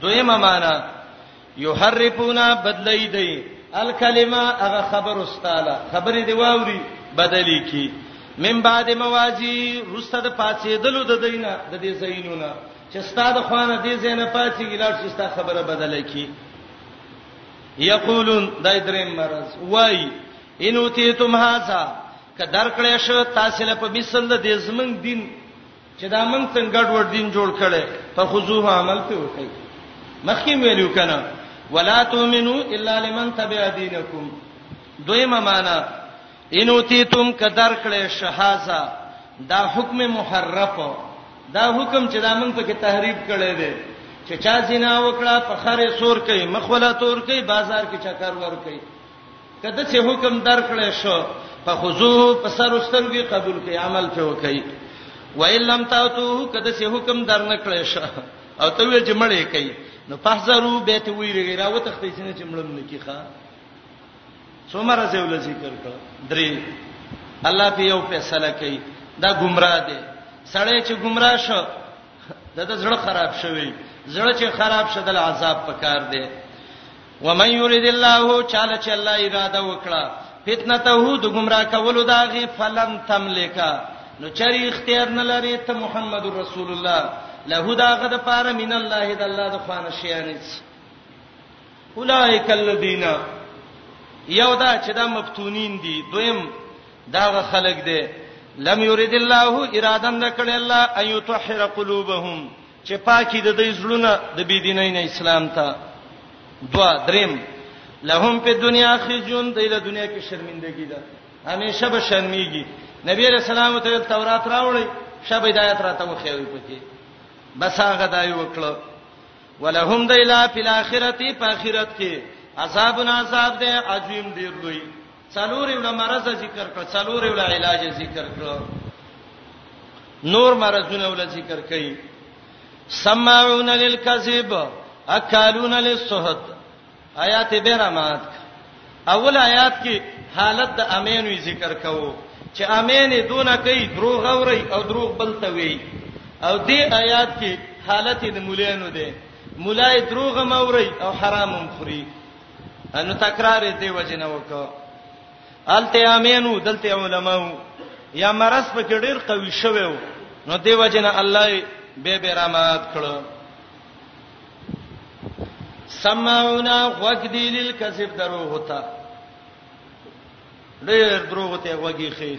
دویمه معنا یحرفونا بدلی دی الکلمه هغه خبر استاله خبرې دی واوري بدلی کی من بعد موازی رسته د پاتېدلو د دینه د دې زینونه چې ستاد خوانه دې زینه پاتې ګلار چې ستا خبره بدله کی یقولون دای درې مرز وای انو تی تم هاذا ک درکړې شو تاسو له په مثل د دې زمنګ دین چې دا موږ څنګه ګډوډ دین جوړ کړي فخذوه عمل په وکړي مخکې ویلو کنه ولا تؤمنو الا لمن تبع دینکم دویمه معنا انو تیتم قدر کړي شهازه دا حکم محرف دا حکم چې دا موږ په کې تحریف کړي دي چې چا زنا وکړه په خره سور کوي مخوله تور کوي بازار کې چکر ور کوي کده چې حکم درکړې شو فخذو په سر واسترګي قبول کړي عمل په وکړي و ان لم تاتو کده چې حکم درنکړې شو او ته ویل چې مړې کوي نو فحذرو به ته ویری را و تختې سینې چې مړم نکی ښا څومره زول ذکر کړ درې الله په یو فیصله کوي دا گمراه دی سړی چې گمراه شو دا د زړه خراب شوی زړه چې خراب شدل عذاب پکار دی ومن یرید الله چاله چې الله اراده وکړه فتنته د گمراه کولو داغي فلن تملکا نو چری اختیار نه لري ته محمد رسول الله له داغه د پاره من الله د الله د خوانه شیانیت اولائک الذین یو دا چې دا مفتونین دي دویم دا خلک دي لم یرید الله اراده نکړ الله ایتطهر قلوبهم چې پاکي د دې زړونه د بی دینۍ نه اسلام ته دوا دریم لهم په دنیا خزون د له دنیا کې شرمندګی ده همیشه به شرمېږي نبی رسول الله ته تورات راوړی شب هدایت راته وخیوي پکې بس هغه دای وکړو ولهم دیلا فی الاخرته په اخرت کې عذاب عذاب ده عظیم ډیر لوی څلور یو له مرز ذکر کړ څلور یو له علاج ذکر کړ نور مرزونه ول ذکر کړي سماعون للكذب اکالون للسحت آیات به رحمت اول آیات کې حالت د امین وی ذکر کوو چې امین دونه کوي دروغ اوري او دروغ بلته وي او دې آیات کې حالت د مولانو ده مولای دروغ موري او حرام هم خوري انو تکرار دی وجنه وکړه الته امینو دلته علماو یا مرس په کې ډیر قوي شوی وو نو دی وجنه الله به به رحمت کړو سمعونا وقدی للکذب درو هوتا ډیر دروغ ته وږي خې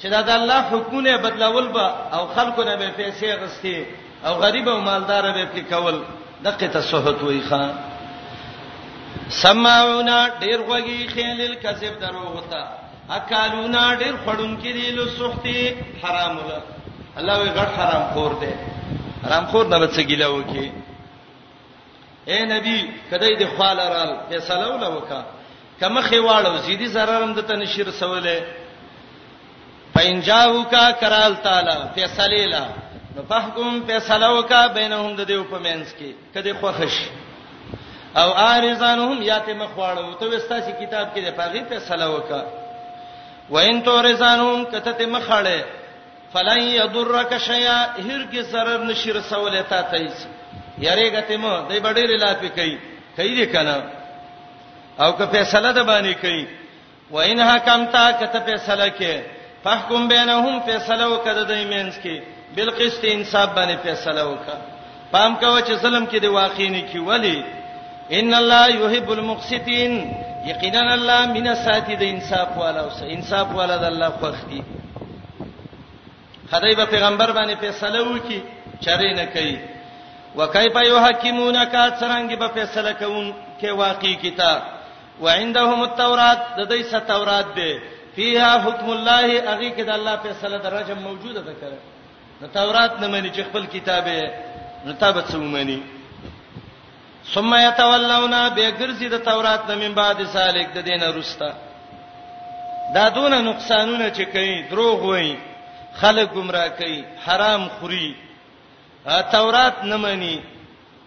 چې دا د الله حکمونه بدلول به او خلکو نه به پیسې غستې او غریب او مالدار به پکې کول دغه ته سهت وای خان سمعونا ډیر غوږی خیلل کذب درو وتا اکالونا ډیر خړون کې دی لو سختی حرام ولا الله وی غټ حرام خور دی حرام خور نه بچ ګیلا وکي اے نبی کدی د خواله رال فیصله ولا وکا کما خواړو زیدی zarar هم د تنشیر سواله پاین جاو کا کرال تعالی فیصله لا نو فحکم فیصله وکا بینهم د دیو پمنس کې کدی خوخش او ارزانهم یاته مخواړو ته وستا چې کتاب کې د پاغي فیصله وکا وین تو ارزانهم کته ته مخاړه فلن یضرک شیئا هرګز ضرر نشي رسولې تا ته هیڅ یریګه ته مو دای بډې لاپې کوي کوي دې کنه او که فیصله ده باندې کوي و ان حکمتا کته فیصله کې فحکم بینهم فیصله وکړه د ایمنس کې بالقسط انصاف باندې فیصله وکړه پام کوه چې ظلم کې دی واقع نه کی ولی ان الله يحب المقسطين یقینا الله من ساتي د انصاف والا او انصاف والا د الله خوښ دي خدای به پیغمبر باندې فیصله وکي چاري نه کوي وکيف يحكمونك څنګه به فیصله کوون کې واقعي کتاب وعندهم التوراۃ د دې څه تورات ده فيها حکم الله هغه کې د الله فیصله درجه موجوده ده کړه د تورات نه مني چې خپل کتابه نو تابه څه ومني ثم يتولون بغرزي د تورات نه من بعد سالک د دینه رستا دا دونه نقصانونه چې کوي دروغ وایي خلک گمراه کوي حرام خوري تورات نه مني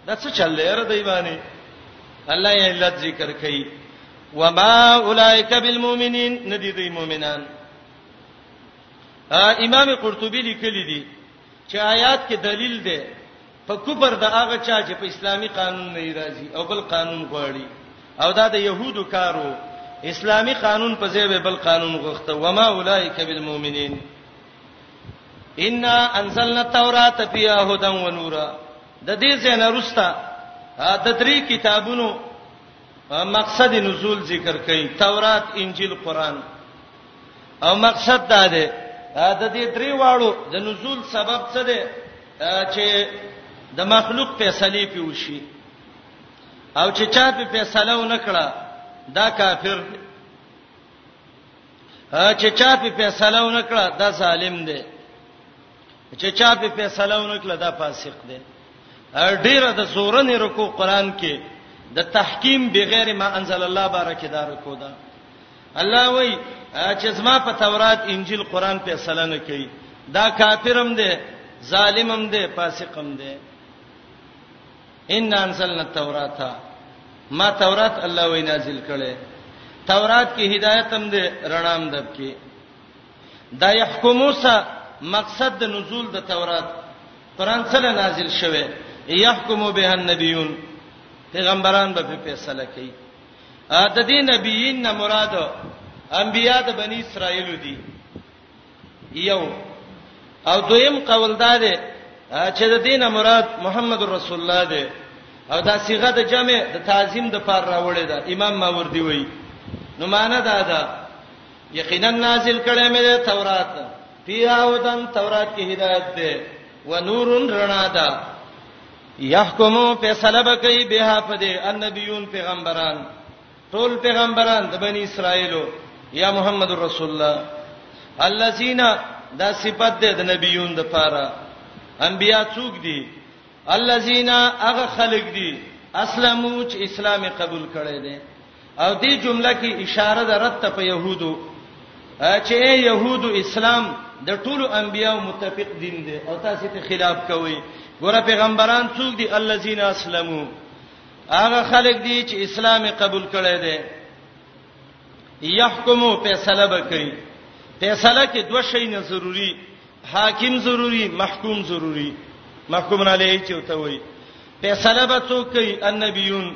دا څه چل دی را دی باندې الله یې علت ذکر کوي وما اولئک بالمؤمنین ندی دی مؤمنان امام قرطبي لیکلی دی چې آیات کې دلیل دی په کوپر د هغه چا چې په اسلامي قانون نه راځي او بل قانون غواړي او دا د يهودو کارو اسلامي قانون په ځای بل قانون غوښته و ما اولایک بالمؤمنین ان انزلنا التوراۃ فیها هدى ونورا د دې څخه نرستا د درې کتابونو مقصد نزول ذکر کړي تورات انجیل قران او مقصد دا دی د دې درې واړو د نزول سبب څه دی چې د مخلوق فیصله پیوشي او چې چا په فیصله و نکړه دا کافر دی چې چا په فیصله و نکړه دا ظالم دی چې چا په فیصله ونکړه دا فاسق دی ډیره د زورنې رکو قران کې د تحکیم بغیر ما انزل الله بارکه دا رکو ده الله وای چې زما په تورات انجیل قران په فیصله نه کوي دا کافرم دی ظالمم دی فاسقم دی ان انزلنا التوراۃ ما تورات الله وای نازل کړي تورات کې هدایت هم دی رڼام دب کې دا يحکمو سه مقصد د نزول د تورات قران سره نازل شوه يحکمو به النبيون پیغمبران به په فیصله کوي د دې نبیین نه مراد انبیا د بنی اسرائیل دي یو او دویم قول دا دی چې د دینه مراد محمد رسول الله دی او دا صيغه د جمع د تعظیم د پار راوړې ده امام ماوردی وایي نو معنا دا ده یقینا نازل کړه مې د تورات فيها هدن تورات کې هدایت ده و نور رڼا ده يحكمو فیصله بکې به په دې النبيون پیغمبران ټول پیغمبران د بنی اسرائیلو یا محمد رسول الله الذين دا صفت ده د نبيون د پاره انبیا څوک دي الذين هغه خلق دي اسلمو چې اسلام قبول کړي دي او دې جمله کې اشاره ده رد ته په يهودو چې يهودو اسلام د ټولو انبيانو متفق دین دی او تاسو ته خلاف کوي ګوره پیغمبران څوک دي الذين اسلموا هغه خلک دي چې اسلام قبول کړي دي يحكمو فیصله وکړي فیصله کې دوه شی نه ضروری حاکم ضروری محکوم ضروری محکوم علیه چې وته وي فیصله به څوک کوي النبیون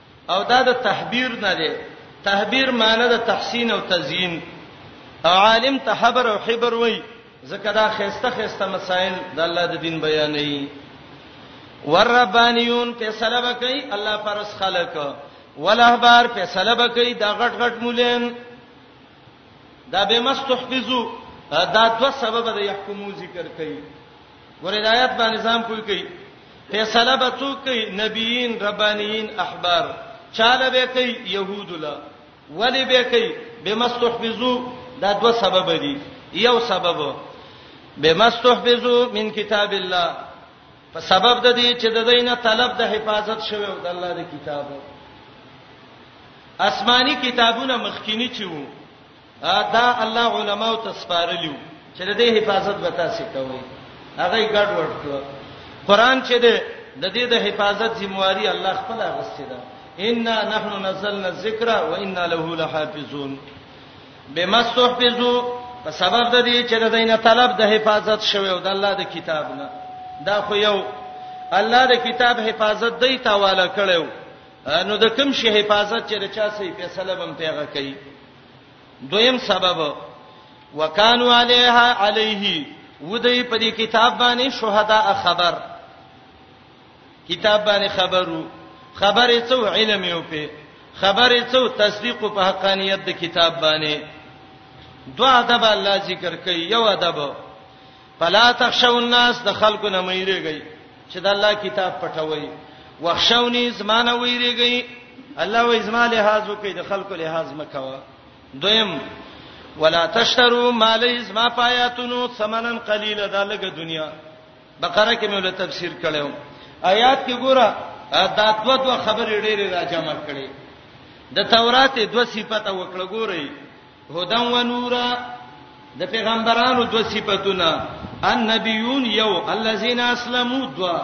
او دا د تحبیر نه دی تحبیر معنی د تحسین او تزیین او عالم تحبر او حبر وای زکه دا خيسته خيسته مسائل د الله د دین بیانې وربانیون فیصله وکي الله پرس خلق ولهبار فیصله وکي دا غټ غټ مولین دا به مستحفظو دا دو سبب د يحكمو ذکر کوي ګور هدایت باندې ځان پوي کوي فیصله به څوک کوي نبیین ربانیین احبار چاله به کوي يهود لا ولی به کوي بمستحفظو دا دو سبب دي یو سبب بمستحفظو من کتاب الله په سبب د دې چې د دینه طلب د حفاظت شوه او د الله د کتاب آسماني کتابونه مخکینی چې وو دا الله علماو ته سپارلیو چې د دې حفاظت به تاسو کوی هغه ګډ ورکړو قران چې د د دې د حفاظت ذمہواری الله خپل غوښته ده ان نحن نزلنا الذکر وانا له لحافظون بما استحفظوا په سبب د دې چې د دینه طلب د حفاظت شوی او د الله د کتاب نه دا خو یو الله د کتاب حفاظت دی تاواله کړو نو د کوم شي حفاظت چې رچا سي فیصله بم پیغه کوي دویم سبب وکانو علیها علیه ودی په دې کتاب باندې شهدا خبر کتاب باندې خبرو خبرې څو علم یو په خبرې څو تصدیق په حقانیت د کتاب باندې دوا ادب الله ذکر کوي یو ادب فلا تخشوا الناس د خلکو نه مېریږي چې د الله کتاب پټوي وخشونی زمانه ویریږي الله و ازما لحاظ وکي د خلکو لحاظ مکوا دویم ولا تشترو مال ازما پایاتونو ثمنن قلیل دا لګه دنیا بقره کې مې له تفسیر کړو آیات کې ګوره دا دو دو خبرې ډېرې راجمع کړې د تورات دو صفته وکړه ګورئ هدن و نورا د پیغمبرانو دو صفاتونه النبیون یو الذين اسلموا دوا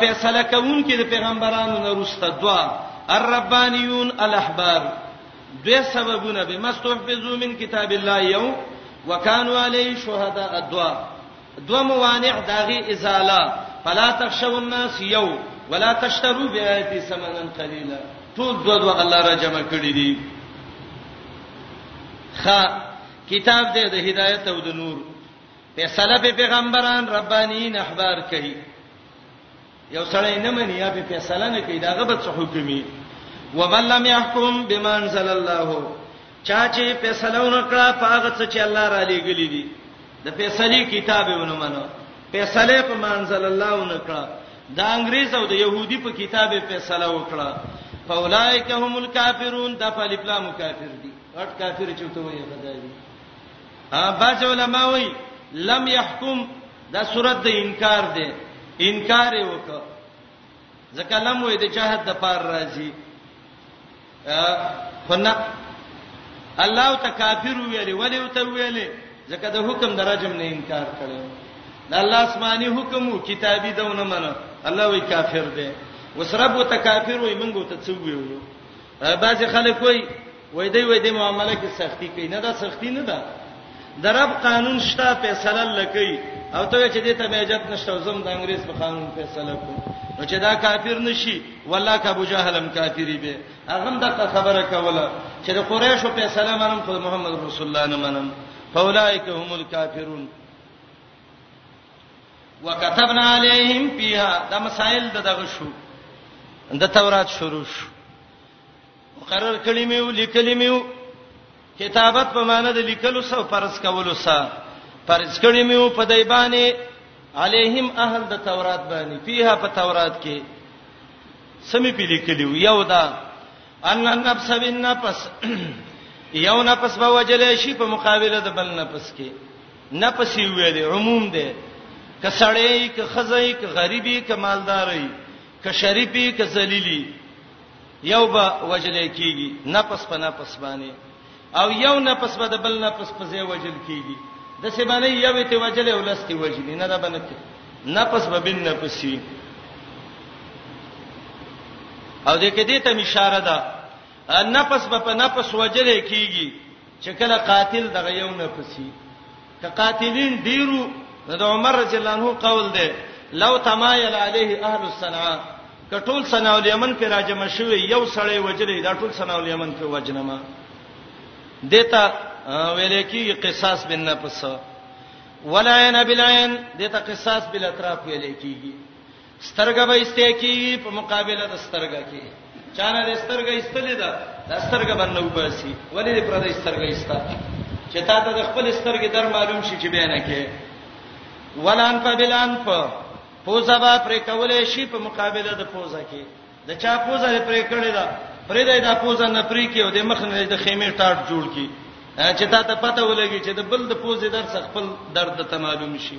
فیصله کوون کې د پیغمبرانو نه روسته دوا الربانیون الاحبار دوی سببونه به مستحفظو من کتاب الله یو وکانو علی شهدا ادوا دوه موانع داغي ازاله فلا تخشوا الناس یو ولا تشتروا بیاتی ثمنا قلیلا ټول دوه دوه الله را جمع کړی دي خ کتاب دې د هدایت او د نور په سلف پیغمبران ربانین احبار کوي یو سړی نه مني یا په فیصله نه کوي داغه به څه حکمي ومن لم يحكم بما انزل الله چا چې فیصله ونکړه پاغه څه چې الله را لېګلې دي د فیصله کتاب ونه منو فیصله په منزل الله ونکړه د انګريز او د يهودي په کتاب فیصله وکړه فاولائک هم الکافرون د فلپلام کافر دي اټ کافر چې ته وایې غداري ا باج علماء وایي لم يحكم دا صورت د انکار دی انکار یې وکړ ځکه لم وې د جهاد د پار راځي خنا الله ته کافر ویلې ولې ته ویلې ځکه د حکم درجم نه انکار کړو د الله آسماني حکم او کتابي دونه منه الله وی کافر دی وسرب وت کافر وی منګو ته څو ویو بعضی خلک وای وای دی وای د معاملې کې سختی کوي نه دا سختی نه ده درب قانون شته فیصله لکې او ته چې دې ته مېجت نشته زم د انګريز په قانون فیصله کوم نو چې دا کافر نشي والله کا ابو جهل هم کافری به هغه هم دغه خبره کوله چې د قریشو فیصله منم خو محمد رسول الله نه منم فاولائک هم الکافرون وکتبنا علیهم فیها دا مسائل دغه شو د تورات شروع شو مقرر کړی میو لیکلی میو کتابت په معنی د لیکلو سو فرض کولو سا فرض کړی میو په دای باندې علیهم اهل د تورات باندې فیها په تورات کې سمې په لیکلیو یو دا ان النفس بالنفس یو نفس به وجلې شي په مقابله د بل نفس کې نه پسې ویل عموم دی که سړی که خزای که غریبي که مالداري که شریفي که ذلیلی یو به وجل کیږي نفس په نفس باندې او یو نفس به د بل نفس په ځای وجل کیږي د څه باندې یو ته وجل او لستي وجل نه دا باندې نفس به بن نفسي او دې کې دې ته اشاره ده نفس به په نفس وجل کیږي چې کله قاتل دغه یو نه پسی که قاتلین ډیرو د عمر رضی الله عنه قول دی لو تمایل علیه اهل الصنعاء کټول صنعاء الیمن پر راجم شوی یو سړی وجلې دا ټول صنعاء الیمن په وجنما دته ویل کی قصاص بن نفس ولاین بلاین دته قصاص بل اطراف ویل کیږي سترګه به ایسته کیږي په مقابله د سترګه کې چانه د سترګه ایستلې ده د سترګه باندې وباسي ولې پر د سترګه ایسته چې تا ته د خپل سترګې در معلوم شي چې بیان کې ولان په بلان په پوزا به پر کولې شي په مقابله د پوزا کې د چا پوزا پر کړې ده پرې د پوزا نه پرې کې او د مخ نه د خیمه ټاټ جوړ کی چې تا ته پته ولګي چې د بل د پوزې در څخه خپل درد ته معلوم شي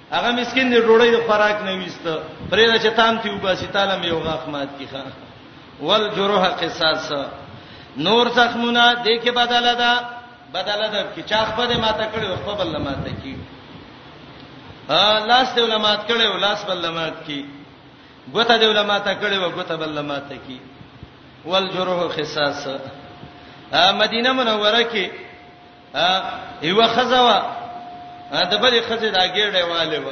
هغه مسکین دی ډوړی د خوراک نه ویست پرې دا چې تام تی وباسي تعالی مې یو غاخ مات کیخه ول جروح قصاص نور زخمونه د کې بدله ده بدله ده چې چا خپل ماته کړي او خپل بل ماته کی لاس دی علماء کړي او لاس بل علماء کی ګوته دی علماء ته کړي او ګوته بل علماء ته کی ول جروح قصاص مدینه منوره کې یو خزوا د بلې خزې دا ګېړې والي و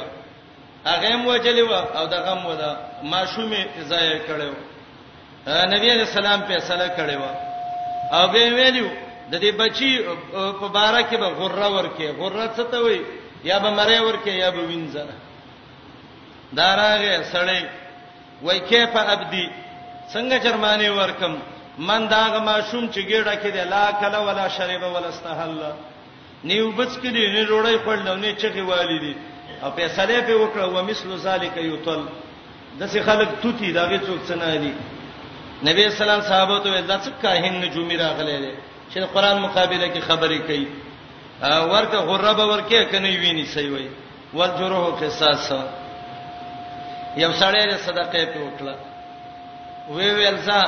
هغه مو وجلې و او دغه مو دا ماشومې ځای کړو نبی علیہ السلام په سلا کړي و او به ویلو د دې بچي په بارا کې به غره ورکه غره څه ته وي یا به مری ورکه یا به وینځره داراغه سړی وای کیف ابدی څنګه جرمانه ورکم من داغه ماشوم چې ګډه کې دی لا کله ولا شربه ولا استحل نیو بچ کې دی نه روړی خړل نه چغي والی دی او فیصله په وکړه و مثل ذالک یطل دسه خلق توتی داغه څوک څنګه دی نبی اسلام صحابه ته دا څه کاهن نجومی راغلی دی چې قرآن مقابله کې خبرې کوي ورته غربه ورکه کني ویني سي وي والجروح قصاص یو سړی له صدقې په وکړه وی ویل ځا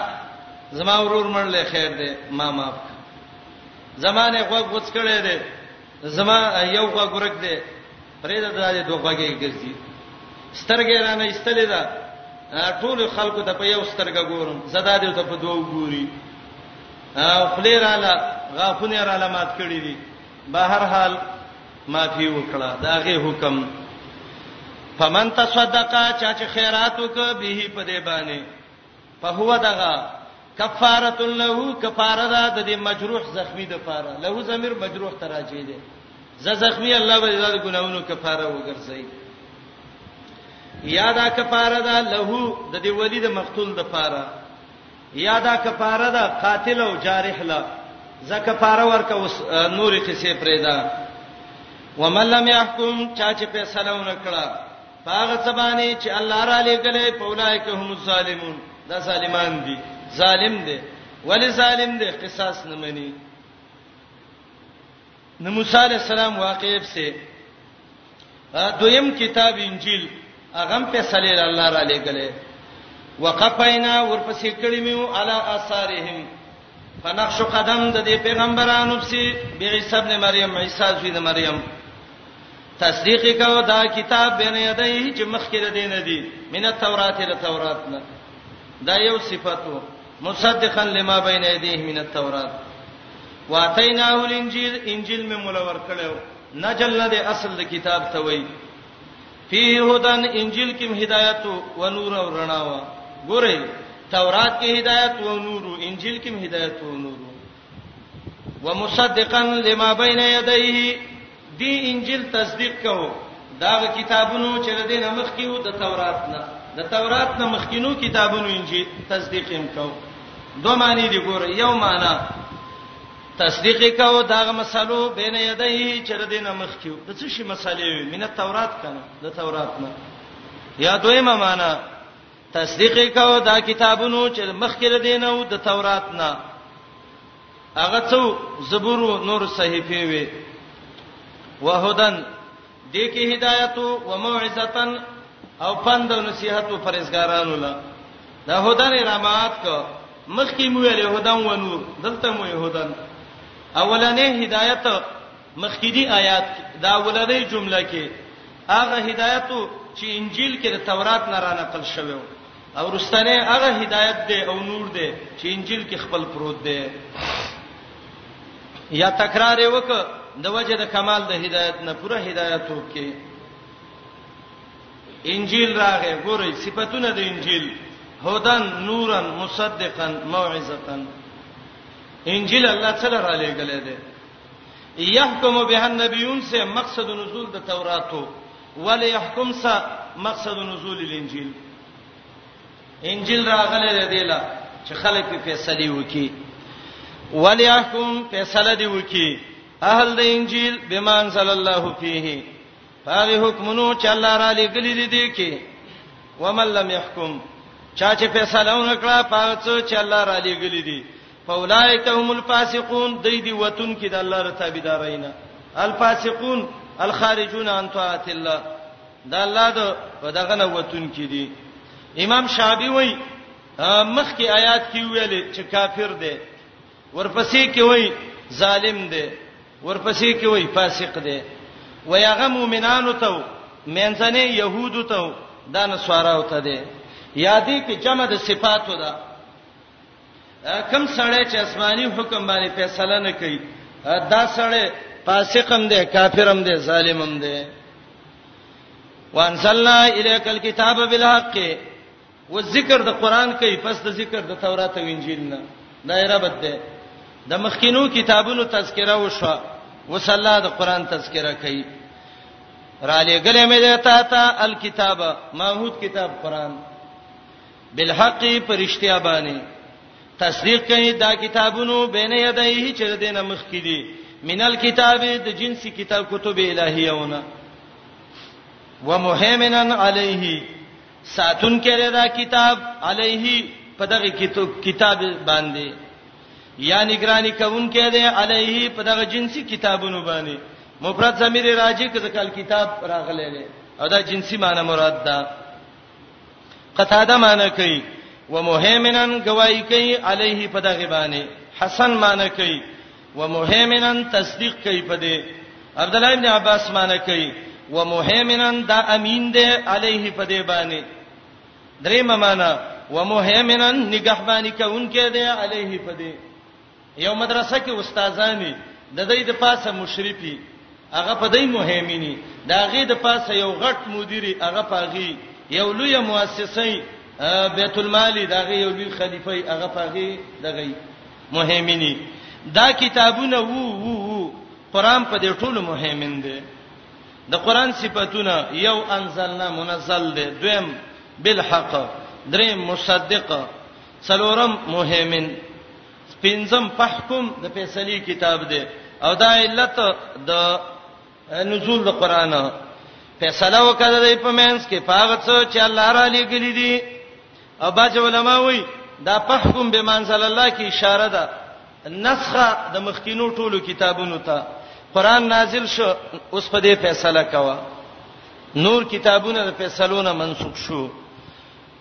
زما ورور مړ له خیر دی ما معاف زمانه خو غوڅ کړي دی زما یو خو ګورک دی پرې د دې دوه غوږی ګرځي سترګې را نه استلې ده ټول خلکو ته په یو سترګه ګورم زدا دې ته په دوه ګوري خلیراله غافونه را لمات کړی دي بهر حال معافي وکړه دا غي حکم فمن تصدقا چا چې خیرات وک به په دې باندې په هو دغه کفاره له کفاره ده د دې مجروح زخمی د پاره له زمير مجروح تراجی ده ز زخمی الله به د ګناونو کفاره وګرځي یادا کفاره ده له د دې ولید مقتول د پاره یا دا کفاره ده قاتل او جارح له زکه کفاره ورکه اوس نورې قصې پرېدا ومن لم يحكم چا چې فیصله ونکړه هغه سبانه چې الله را لګلې پولای کې هم ظالمون دا ظالمان دي ظالم دي ولی ظالم دي قصاص نه مني نو موسی علی السلام واقعیب سه دویم کتاب انجیل هغه په صلی الله را لګلې وقفینا ورپسې کړی میو علی اثارهم فنقش قدم د دې پیغمبرانو پسې به عیسی ابن مریم عیسی زوی د مریم تصدیق کاو دا کتاب بنه یدی چې مخکې د دین دی مینه تورات له تورات نه دا یو صفاتو مصدقا لما بین یدیه من التورات واتیناه الانجیل انجیل مې مولا ورکړو نجل نه د اصل د کتاب ته وای فيه هدن انجیل کې هدایت او نور او رڼا و ګوره تورات کې هدایت او نور انجیل کې هدایت او نور ومصدقا لما بین یدیه دې انجیل تصدیق کوو، دهغه کتابونو چې د دې نه مخکې وو، د تورات نه، د تورات نه مخکینو کتابونو انجیل تصدیق هم کوو. دوه معنی دي ګوره، یو معنی تصدیق یې کوو دهغه مسلو بین یدیه چې د دې نه مخکې وو، د څه شي مسلې وي؟ من التورات کنه، د تورات نه. یا دویمه معنی تصدیق یې کوو دا کتابونو چې مخکې د دې نه وو، د تورات نه. هغه څو زبور نور صحیفه وي وهدن دې کې هدایت او موعظتن او پند او نصيحت او پرېزګارانو لا دا هدن رحمات کو مخکې مو ویل هدن و نور دلته مو هدن اولنې هدایت مخکې دی آیات دا اولنې جمله کې هغه هدایت چې انجیل کې د تورات نه را نقل شوی و او رستنه هغه هدایت دی او نور دی چې انجیل کې خپل پروت دی یا تکرار وک د وجه د کمال د هدایت نه پوره هدایت وکي انجیل راغې ګورې صفاتونه د انجیل هدن نورن مصدقا موعظه انجیل الله تعالی را لېګلې ده يحكم به النبيون سے مقصد نزول د توراتو ولی يحکم څه مقصد نزول الانجیل انجیل راغله دی دیلا چې خلک په فیصله وکي ولی يحکم فیصله دی وکي اهل د انجیل بمان صلی الله فیه هغه حکمونو چې الله را لګلی دي دي کې ومن لم يحکم چا چې فیصله ونکړه پاتڅ چې الله را لګلی دي فاولائک هم الفاسقون دی دی وتون کې د الله رتابیدارینا الفاسقون الخارجون عن طاعت الله دا الله د دغه نه وتون کې دي امام شابی وای مخ کې آیات کې ویل چې کافر دی ورپسې کې وای ظالم دی ورپسې کې وای فاسق دی ویغه مؤمنانو ته مینځنه يهودو ته دا نسوارو ته دی یادې کې جمع د صفاتو ده کم سړی چې آسماني حکم باندې فیصله نه کوي دا سړی فاسقم دی کافرم دی ظالمم دی وانزلنا الیک الكتاب بالحق و ذکر د قران کوي پس د ذکر د تورات او انجیل نه دایره بد ده د مخکینو کتابونو تذکره وشو وصلا د قران تذکره کوي را لګلې مې ده تا ته الکتاب ماحود کتاب قران بالحق پرشتیا باندې تصدیق کوي دا کتابونو بین یدایه چې دینه مخ کې دي منل کتاب د جنسي کتاب کتب الهیونه ومهیمنن علیه ساتون کړه دا کتاب علیه په دغه کتاب باندې یا نگرانی کوون کې دی علیه په دغه جنسي کتابونو باندې مفرد ضمیر راځي کله کتاب راغلی دی او دا جنسي معنی مراد ده قتاده معنی کوي ومهیمنن گواہی کوي علیه په دغه باندې حسن معنی کوي ومهیمنن تصدیق کوي په دې عبد الله ابن عباس معنی کوي ومهیمنن دا امین دی علیه په دې باندې دریم معنی ومهیمنن نگهبانی کوونکی دی علیه په دې یو مدرسه کې استادانی د دې د پاسه مشرفي هغه په دې مهمني دا غي د پاسه یو غټ مدیری هغه پاغي یو لوی مؤسسه بیت المال دا غي یو لوی خلیفہ هغه پاغي دغه مهمني دا کتابونه وو وو وو قران په دې ټولو مهمن دي د قران صفاتونه یو انزلنا منزل دي دویم بالحق دریم مصدق څلورم مهمن پنځم فحکم د فیصله کتاب دی او دا علت د نزول د قران فیصله وکړه د پمنس کې پاغه څه چې الله را لګلی دي او باج علماء وی دا فحکم به منزل الله کې اشاره ده نسخه د مخکینو ټولو کتابونو ته قران نازل شو اوس په دې فیصله کوا نور کتابونه د فیصلو نه منسوخ شو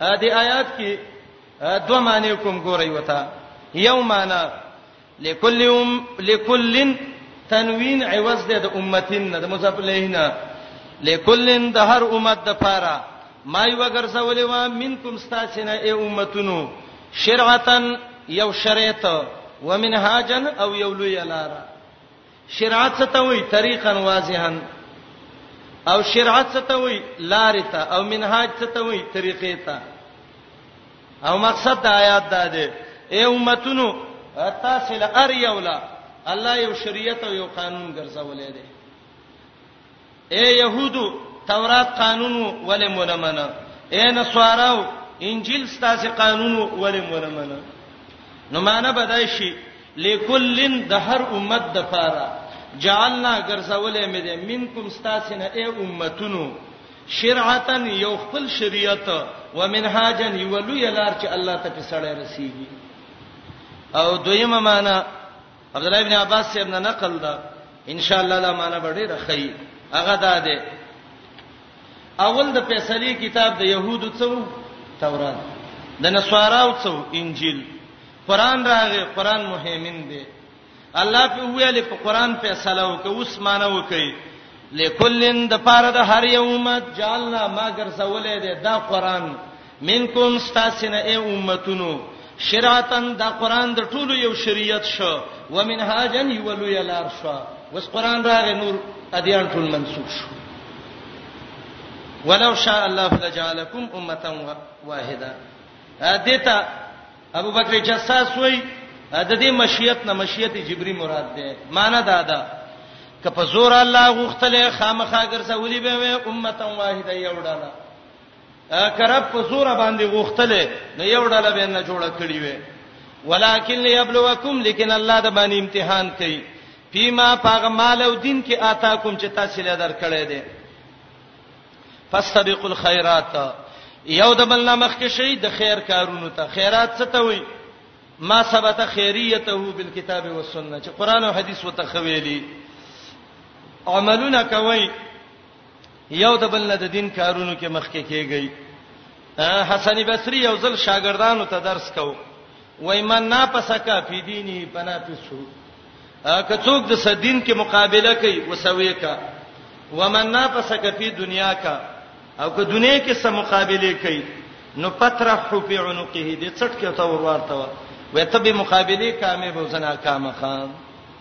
د آیات کې دوه معنی کوم ګورئ وتا یو معنی لکل ام لکلن تنوین عوض ده د امتین نه د مضاف الیه نه لکلن د هر امت د پاره ما یو ګرځولې و منکم استاسنه ای امتونو شرعتن یو شریعت ومنهاجن او یو لوی لار شرعت څه ته وایي طریقا واضحا او شرعت څه ته وایي لار ته او منهاج څه ته وایي طریقې ته او مقصد د آیات دا دی اے امتونو تاسو له ار یولا الله یو شریعت او یو قانون ګرځولې دی اے يهودو تورات قانون ولې مونږ منه اے نصاراو انجیل ستاسو قانون ولې مونږ منه نو معنی بدای شي لکلن د هر امت د پاره جعلنا ګرځولې مې ده منکم ستاسو نه اے امتونو شرعتا یو خپل شریعت ومنهاجا یو لوی لار چې الله ته په سړی رسیږي او دویمه معنی عبد الله ابن عباس صاحب نه نقل ده ان شاء الله دا معنی به ډیره خی هغه دا ده اول د فیصله کتاب د يهودو څو تورات د نصاراو څو انجیل قران راغی قران مهمن دی الله په ویل په قران فیصله وکي اوس معنی وکي لکلن د پاره د هر یو امت جالنا ما ګرځولې ده دا قران منکم استاسنه ای امتونو شراتن دا قران د ټولو یو شریعت شو ومنهاجن یولو یلار شو وس قران راغ نور ادیان ټول منسوخ شو ولو شاء الله لجعلکم امه واحده دیتا ابو بکر جساس وای د دې مشیت نه مشیت جبری مراد ده معنی دا ده که په زور الله غوښتله خامخا ګرځولې به امه واحده یو ډاله که رب په زور باندې غوښتلې نو یو ډله به نه جوړه کړی وي ولکن ليبلوکم لیکن الله د باندې امتحان کوي فيما پاغه مال او دین کې آتا کوم چې تاسو له درکړې دي فاستبقوا الخيرات یو د بل نامخ کې شي د خیر کارونو ته خیرات څه ته وي ما ثبت خیریته بالکتاب والسنه چې قران او حدیث وته خویلي عملونه کوي یو د بل نه د دین کارونو کې مخکې کیږي حسن بصری یو ځل شاګردانو ته درس کو وای من نا پسکا فی دینی بنا پسو که څوک د سدین کې مقابله کوي وسوي کا ومن نا پسکا فی دنیا کا او که دنیا کې سم مقابله کوي نو پترح فی عنقه دې څټ کې تا ورورته وای ته به مقابله کامې بوزنا کامخان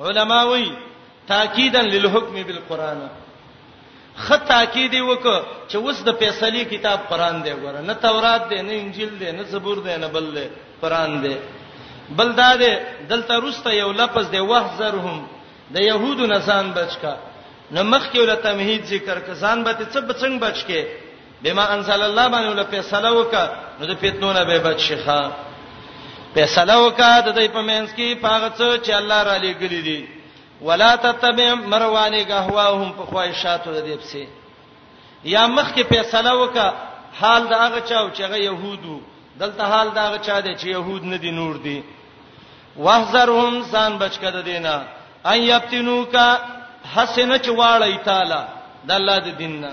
علما وی تاکیدا للحکم بالقران خ تاکید وک چې وس د فیصله کتاب قران دی ګوره نه تورات دی نه انجیل دی نه زبور دی نه بل دی قران دی بل دا دی دلته روسته یو لفظ دی وحذرهم د يهودو نسان بچکا نو مخکې ول تمهید ذکر کسان به څه بچنګ بچکه بما انزل الله باندې ول فیصله وکړه نو د فتنو نه به بچ شي ښا فیصله وکړه د دې په منځ کې پاغه څه چې الله را لېګلې دي ولا تتبع مروانی غهواهم په خواهشاتو د دې پسې یا مخ کې فیصله وکړه حال دا هغه چاو چې هغه يهودو دلته حال دا هغه چا دی چې يهود نه دي نور دي واحذرهم سان بچ کده دینا ان یبتنوکا حسنه چواړی تعالی د الله د دیننا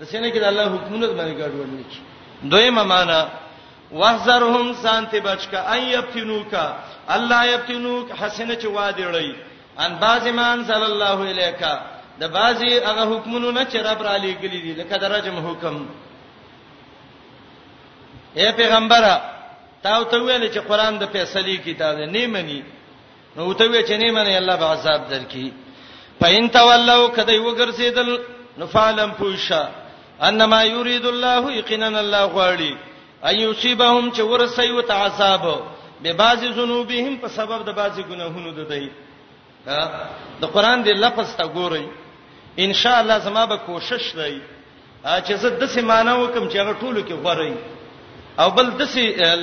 د سینې کې د الله حکمونه باندې ګډوډ نه کی دویمه معنا واحذرهم سانت بچکا ان یفتنوک الله یفتنوک حسنه چې وادي لړی ان باز ایمان صلی الله الیکا د بازي هغه حکمونو نه چې رب را لېګلې دي لکه درجم حکم اے پیغمبره تاو ته ویل چې قران د فیصله کتاب نه مني نو ته وی چې نه منې الله به عذاب درکې پاین تولو کدی وګرځیدل نو فعلم پوښه انما یرید الله یقینا الله غواړي ايصيبهم چې ورسي وت عذاب به بعض ذنوبهم په سبب د بعض ګناهونو د دی د قران دی لفظ ته ګورئ ان شاء الله زما به کوشش دی چې زه د څه معنی وکم چې هغه ټولو کې غوړی او بل د څه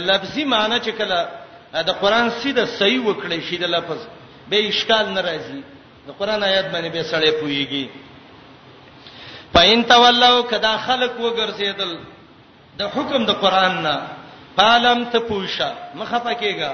لفظي معنی چې کله د قران سیده صحیح وکړي شي د لفظ به اشکال ناراضي د قران آیات باندې به سړې پويږي پاین تولو کدا خلق وګرځیدل د حکم د قران نه پالم ته پوښه مخه پکېګا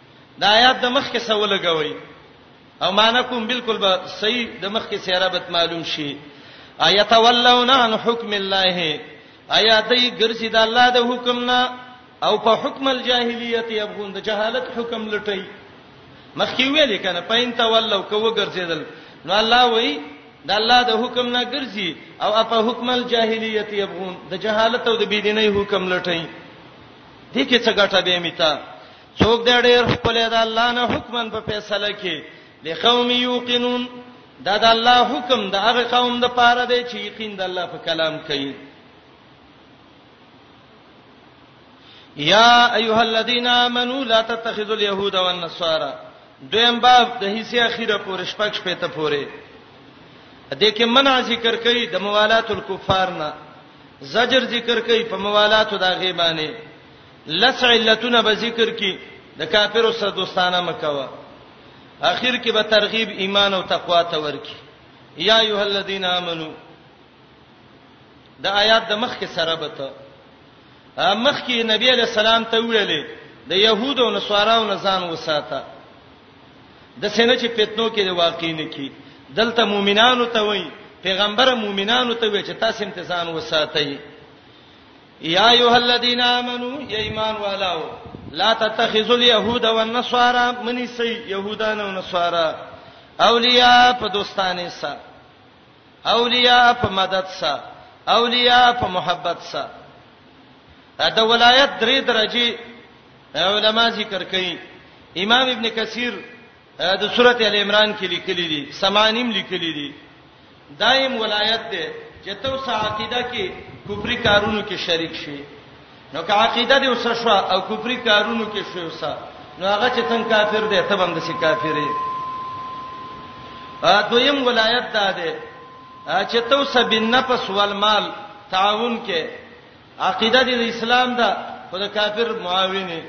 دا آیات د مخ کې سو لګوي او معنا کوم بالکل به صحیح د مخ کې سیاره بت معلوم شي آیت ولون عن حکم الله آیات دې ګرځي د الله د حکم نه او په حکم الجاهلیت یبغون د جهالت حکم لټي مخکې ویل کنه پاین ته ولو کو ګرځیدل نو الله وایي د الله د حکم نه ګرځي او په حکم الجاهلیت یبغون د جهالت او د بيدینۍ حکم لټي دې کې څه ګټه به میته څوک د ډېر خپل د الله نه حکمن په فیصله کې لقوم یوقنون دا د الله حکم د هغه قوم د پاره دی چې یقین د الله په کلام کوي یا ایها الذین آمنو لا تتخذوا اليهود والنصارى دویم باب د حصے اخیره پورې شپږ شپې ته پورې د کې منع ذکر کوي د موالات الکفار نه زجر ذکر کوي په موالات د غیبانه لس علتونه به ذکر کی د کافرو سره دوستانه مکوه اخر کې به ترغیب ایمان او تقوا ته ورکی یا ایه الذین آمنو د آیات د مخ کې سره به ته مخ کې نبی علی السلام ته ویلې د يهودو او نصاراو نه ځان وساته د سینې چې پتنو کې د واقع نه کی دلته مؤمنانو ته وایي پیغمبر مؤمنانو ته وایي چې تاسو امتحان وساتئ یا ایه الذین آمنو یا ایمان والاو لا تتخذوا اليهود والنصارى منی سی يهودان او نصارا اولیاء په دوستانه سره اولیاء په مدد سره اولیاء په محبت سره دا ولایت درې درجه علما ذکر کوي امام ابن کثیر د سورته ال عمران کې لیکلي دي سمانیم لیکلي دي دایم ولایت ده چې تو سعقیده کې کفري کارونو کې شریک شي نو که عقیده دې وسه شو او کفري کارونو کې شوی وسه نو هغه چې څنګه کافر دی ته باندې سي کافرې ا دویم ولایت ده ده چې تو سب النفس والمال تعاون کې عقیده دې د اسلام ده خو د کافر معاونې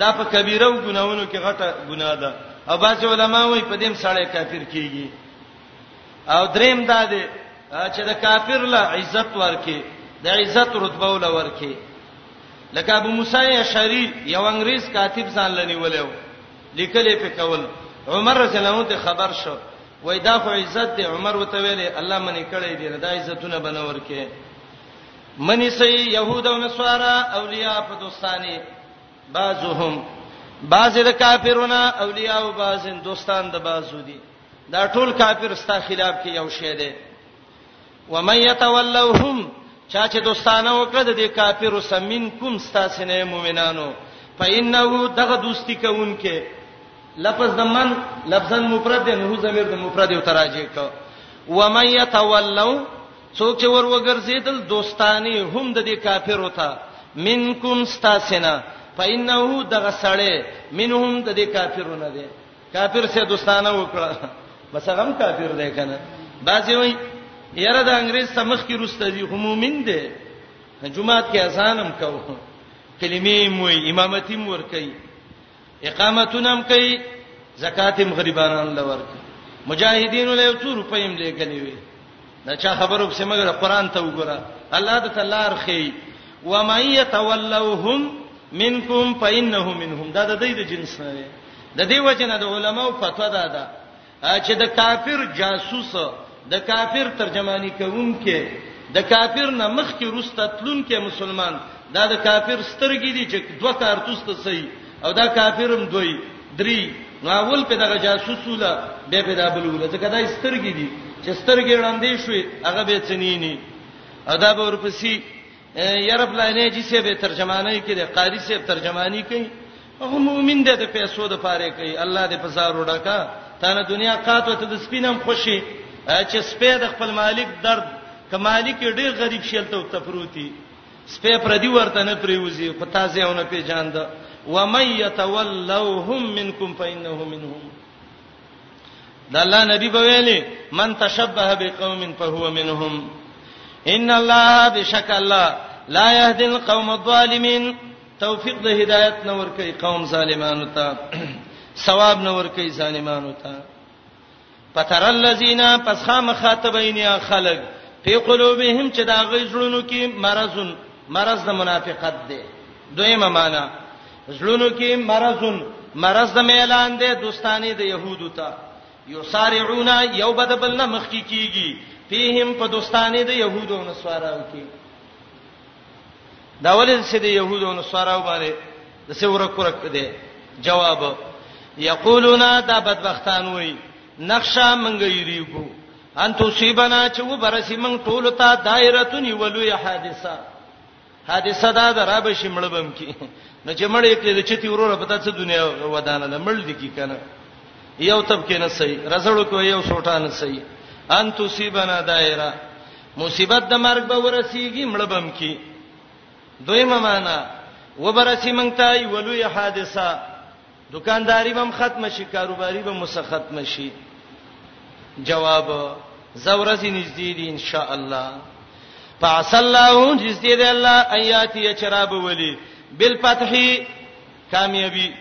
دا په کبیره او ګناونو کې غټه ګناه ده او بعض علما وایي په دې سړی کافر کیږي او دریم دا دی چې د کافر له عزت ورکه د عزت رتبه ول ورکه لکه ابو موسی اشعری یو انګریز کاتب ځان لنیولیو لیکلې په کول عمر رضی الله عنه ته خبر شو وای دا خو عزت دی عمر وته ویلې الله منی کړی دی دا عزتونه بنور کې منی سي يهود او نصارا اولیاء په دوستانه بعضهم بعض د کافرونو اولیاء او بعضن دوستان د بعضو دي دا ټول کافر ستا خلاف کې یو شی دی و من يتولوهم چا چې دوستانه وکړه د دې کافرو سمین کوم ستا سینې مؤمنانو فإنه دغه دوستی کوونکې لفظ د من لفظا مفرد نه هو ضمیر د مفرد یو تراجه کو و من يتولو څوک چې ور وګرځیدل دوستانی هم د دې کافرو ته منکم ستاسنا فإنه دغه سړی منهم د دې کافرو نه دی کافر سه دوستانه وکړه بس هغه کافر دی کنه بعضی وای یره د انګريز سمخ کې روسته دي هم مؤمن دی جمعات کې اذان هم کوو کلمې موي امامتي مور کوي اقامتونم کوي زکات هم غریبانو لور کوي مجاهدینو له څو روپۍ هم لګلې وي دا چا خبرو په سمګره قران ته وګوره الله د تعالی رخي و مَن يَتَوَلَّوْهُمْ مِنْكُمْ فَإِنَّهُ مِنْهُمْ دا د دې د جنس نه دی د دې وجنه د علماو فتوا ده چې د کافر جاسوس د کافر ترجمانی کوونکې د کافر نه مخ کې روسته تلون کې مسلمان دا د کافر سترګې دي چې دوه کارتوس ته سي او دا کافرم دوی دري نو اول په دغه جاسوس ولا به په دابل ولا ځکه دا سترګې دي چې سترګې وړاندې شوې هغه به چنيني ادا به ورپسې یاره پلانې چې سه به ترجمانۍ کې د قاری سه ترجمانی کوي هغه مؤمن دی د پیسو د پاره کوي الله دې په زار وډکا تانه دنیا قاتو ته د سپینم خوشي چې سپې د خپل مالک درد ک مالک ډیر غریب شیلته ته پروتي سپې پر دی ورته نه پریوزي په تازه اونه پیجاند و مَن یتولوهم منکم فإنه منهم د الله نبی په ویلي من تشبه بقوم فهو منهم ان الله بشک الله لا يهدي القوم الظالمين توفیق د هدایت نور کوي قوم ظالمانو ته ثواب نور کوي ظالمانو ته پتر الذين پس خام خاطبین یا خلق په قلوبهم چې دا غي زړونو کې مرزون مرز د منافقت دی دویمه معنی زړونو کې مرزون مرز د میلان دی دوستانه د يهودو ته یسارعون یو بدبل نه مخ کی کیږي فیهم په دوستانه د يهودو او نصاراو کې دا ولې چې د يهودو او نصاراو باندې د څه ورک ورک دی جواب یقولون دا بدبختان وای نقشا منګ یریګو ان تو سیبنا چې و برسی منګ ټول ته دایره تونی ولوی حادثه حادثه دا ده را به شي مړ بم کی نو چې مړ یې کړې د چتی وروره په تاسو دنیا ودانه ده مړ دي کی کنه یو تب کې نه صحیح رزړو کو یو سوټا نه صحیح ان تصيبنا دایره مصیبت د مرګ به ورسیږي مړ بم کی دویمه معنا وبرسی مونږ ته یو لوی حادثه دکانداری بم ختم شي کاروباری بم وسه ختم شي جواب زورزی نږدې دي ان شاء الله فعسى الله نږدې دی الله اياتي چراب ولي بالفتح کامیابی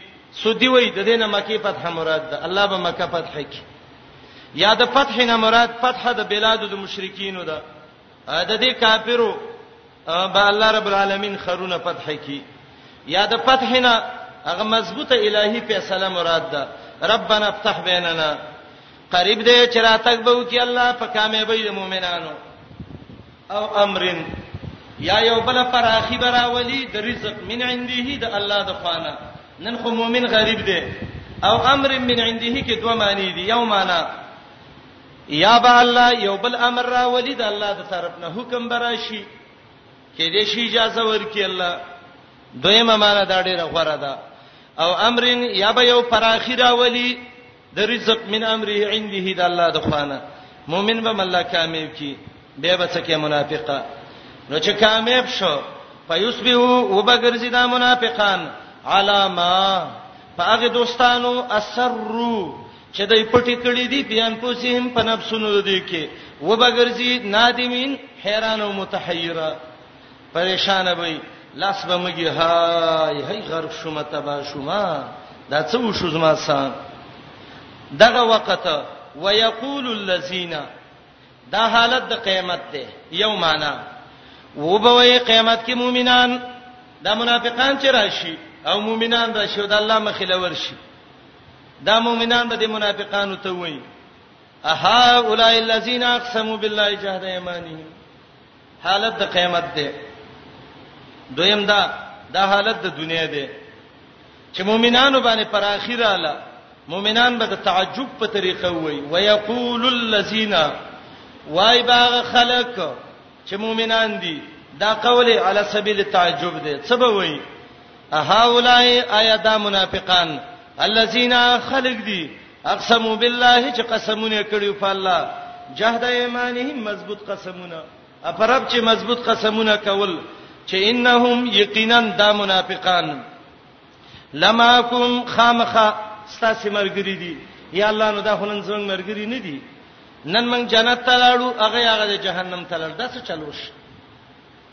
سودی وای د دینه مکی فتح مراد ده الله به مکه فتح کی یا د فتح نه مراد فتح د بلاد د مشرکین ده د دې کافرو به الله رب العالمین خرونه فتح کی یا د فتحنا هغه مضبوطه الهی فیصله مراد ده ربنا افتح بیننا قریب دې چې راتګ به وکي الله په کامیابی د مؤمنانو او امرن یا یو بل پر اخی براولی د رزق من عنده د الله د خوانه نن خو مؤمن غریب دی او امر من عنده کې دوه معنی دي یو معنی یا به الله یو بل امر را ولید الله د طرف نه حکم براشي کې دې شي اجازه ورکړي الله دویمه معنا دا ډیره غوړه ده او امرین یا به یو پر اخیره ولی د رزق من امره عنده د الله د خوانه مؤمن به الله کامیاب کی به بچکه منافقه نو چې کامیاب شو فیسبحو وبګرځي دا منافقان علامه فاغه دوستانو اسرو چې دای پټی کړی دی بیان پوسیم په نفسونو دی کې وبګرځي نادمین حیران او متحیره پریشان وي لاس به مګي هاي هي غرق شوم تبا شوم دا څه وشو زما سان دغه وخت ويقول الذين دا حالت د قیامت ده یو معنا وبوي قیامت کې مؤمنان دا منافقان چې راشي او مؤمنان راشي او د الله مخې لور شي دا مؤمنان به د منافقانو ته وایي اها اولای الذین اقسموا بالله جهد ایمانهم حالت د قیامت ده دویم دا دا حالت د دنیا ده چې مؤمنانو باندې پر اخیره اله مؤمنان به د تعجب په طریقه وایي ويقول الذین وای باغ خلق چې مؤمنان دي دا قول علی سبیل تعجب ده څه به وایي اهاولای آیا دا منافقان الذين خلق دي اقسموا بالله چې قسمونه کړیو په الله جهد ایمانهم مضبوط قسمونه اپرب چې مضبوط قسمونه کول چې انهم یقینا دا منافقان لماکم خامخه ستاسو مرګری دي یا الله نو دا هنن زمنګ مرګری نه دي نن موږ جنت ته لاړو هغه هغه جهنم ته لاړ دا څه چلوش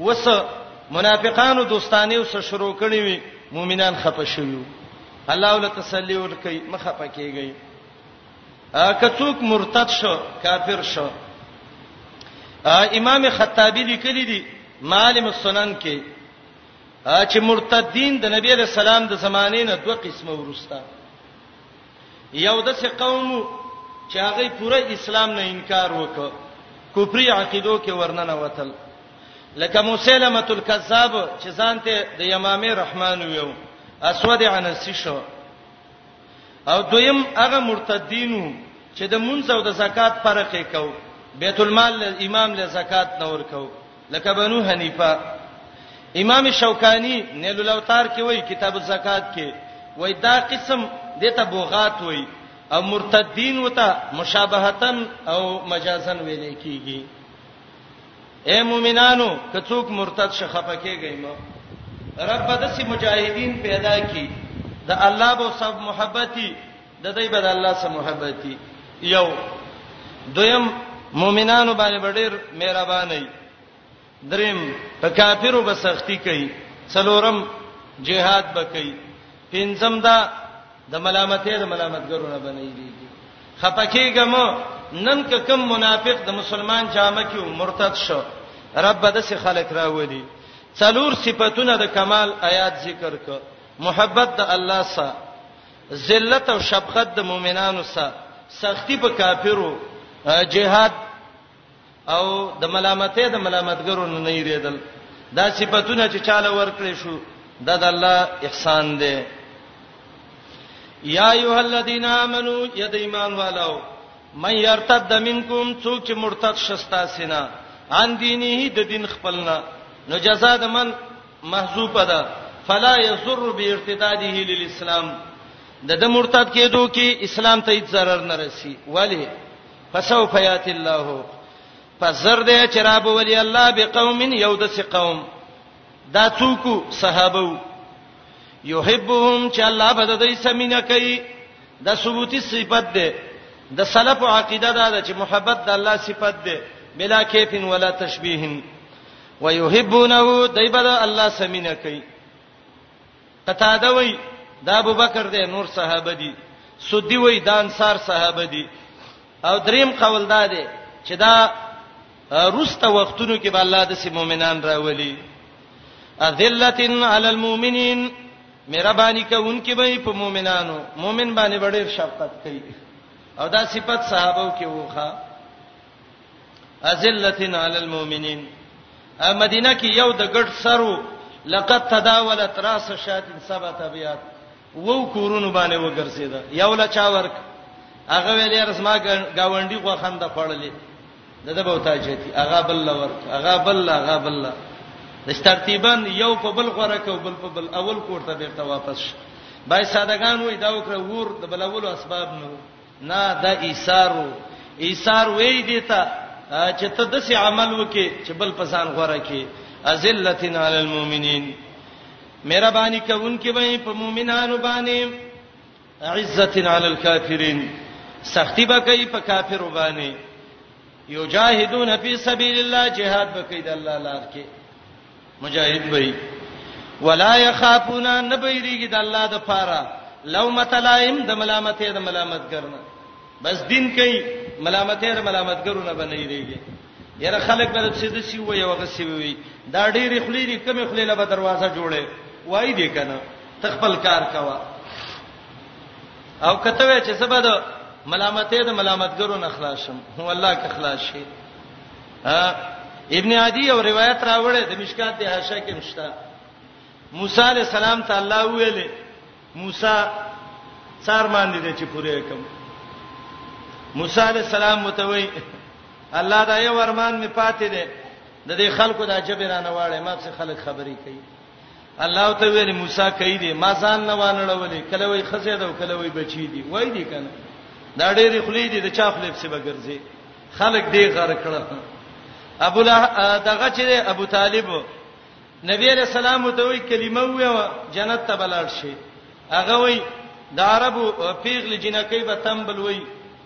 وس منافقانو دوستانه وس شروع کړی وي مؤمنان خپه شویو الله ول تسلی ورکي مخه پکېږي کڅوک مرتد شو کافر شو امام خطابی لیکلی دی معالم السنن کې چې مرتدین د نبی له سلام د زمانې نه دوه قسمه ورستا یو داسې قوم چې هغه پوره اسلام نه انکار وکړ کفري عقیدو کې ورننه وتل لکه مسلمه الکذاب چې ځانته د یمامه رحمان ویو اسود عنسی شو او دویم هغه مرتدینو چې د منځ او د زکات فرق یې کو بیت المال امام له زکات نه ورکو لکه بنو حنیفه امام شوکانی نیل الاوتار کې وایي کتاب الزکات کې وایي دا قسم دته بوغات وایي او مرتدین وته مشابهتن او مجازن ویل کیږي اے مومنانو کڅوک مرتد شخه پکېږئ مو رب دسی مجاهدین پیدا کی د الله بو سب محبتي د دې بد الله سره محبتي یو دویم مؤمنانو باندې ډېر مهربان وي دریم په کافرو به سختی کوي څلورم جهاد به کوي پنځم دا د ملامتې د ملامتګرونه بنېږي خپکیګم نن که کم منافق د مسلمان جامه کې مرتد شو رب د سه خلق راولي څلور صفاتونه د کمال آیات ذکر ک محبت د الله سره ذلت او شبخت د مؤمنانو سره سختی په کافرو جهاد او د ملامتې د ملامتګرو نه نه یریدل دا صفاتونه چې چاله ورکړې شو دا د الله احسان دی یا ایه الذین آمنو ید ایمان والو من یرتد منکم څوک چې مرتد شستا سینا ان دینه د دین خپلنا نو جزاء د من محذوفه ده فلا یضر بارتداده للاسلام د د مرتد کېدو کې اسلام ته هیڅ zarar نه رسی ولی فسوف یات الله فزر دې چرابه ولی الله بقوم یو د قوم دا څوک صحابه یحبهم چې الله به د دې سمینه کوي دا ثبوتی صفت ده د سلف عقیده دا ده چې محبت د الله صفت ده بلا کیف ولا تشبیه ويحبونه دایبد الله سمینه کوي قتاده وای د ابوبکر د نور صحابه دي سودی وای د انصار صحابه دي او دریم قول دا دی چې دا روسته وختونو کې به الله د سي مؤمنان راولي اذلتن علی المؤمنین مهرباني کوونکې به په مؤمنانو مؤمن باندې ډېر شفقت کوي او دا صفت صحابه کې وخه ازلتن علی المؤمنین مدینه کې یو د ګډ سرو لقد تداولت راس شات سبت ابيات وو کورونو باندې وګرځیدا یو لا چا ورک هغه ویلې رسما گاونډي غو خنده خړلې دغه به وتا چېتی هغه بل ورک هغه بل هغه بل د ترتیبا یو په بل غره کو بل په بل اول کوړه بیرته واپس شي بای سادهګان وې دا وکړه ور د بلولو اسباب نو نه دا ایثارو ایثار وی دی ته چې ته د سي عمل وکي چې بل پسان غوړه کې ازلتن علی المؤمنین مهرباني کوونکې وي په مؤمنانو باندې عزتن علی الکافرین سختی به کوي په کافرو باندې یجاهدون فی سبیل الله جهاد به کوي د الله لار کې مجاهد وای ولا يخافون نبيريږي د الله د پاره لومت لایم د ملامتې د ملامتګرنه بس دین کوي ملامتې د ملامتګرونه بنېریږي یره خلک به د څه د سی وي او غسی وي دا ډېری خلی دي کمی خلی له دروازه جوړه وای دي کنه تخپل کار کوا او کته وای چې سبا د ملامتې د ملامتګرو نه خلاصم هو الله که خلاص شي ابن عدی او روایت راوړی د مشکات دی هاشه کې مشتا موسی علی السلام ته الله ویلې موسی څار باندې دې چې پوره کوم موسی علی السلام متوي الله دا یو ورمان می پاتې ده د دې خلکو د عجب رانه واړې ما څه خلک خبرې کوي الله ته ویل موسی کوي دي ما ځان نه وانړولې کله وای خزه ده کله وای بچی دي وای دي کنه دا ډېری خلی دي د چا خلی په سبا ګرځي خلک دې غر کړه ابو له دغه چې ابو طالب نبی علیہ السلام ته وی کلمه ویو جنت ته بلار شي هغه وی د عربو پیغل جنکی به تم بل وی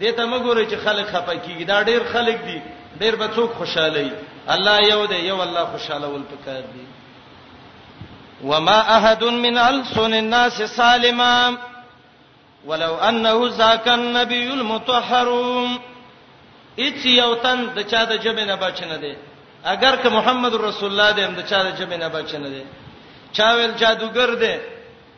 دې ته مګورئ چې خلک خپه کیږي دا ډیر خلک دي ډیر به څوک خوشاله وي الله یو دی یو الله خوشاله ول پکار دی وما احد من السن الناس سالما ولو انه ذاك النبي المطهر اچ یو تن د چا د جبه نه بچ نه دی اگر که محمد رسول الله دې هم د چا د جبه نه بچ نه دی چا ویل جادوګر دی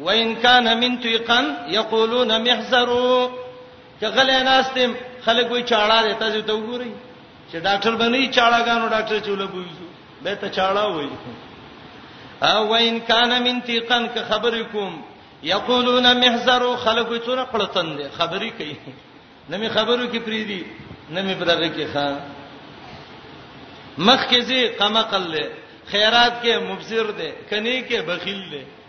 وان کان من تیقن یقولون محذرو کغله ناستم خلک وی چاړه دې تاسو ته وګورئ چې ډاکټر بنې چاړهګانو ډاکټر چوله بوي به ته چاړه وای او وان کان من تیقن که خبر کوم یقولون محذرو خلک وی څونه قلتن دي خبري کوي نمې خبرو کې پری دي نمې پرغه کې ښا مخ کې زی قمقل له خیرات کې مبذر دی کني کې بخیل دی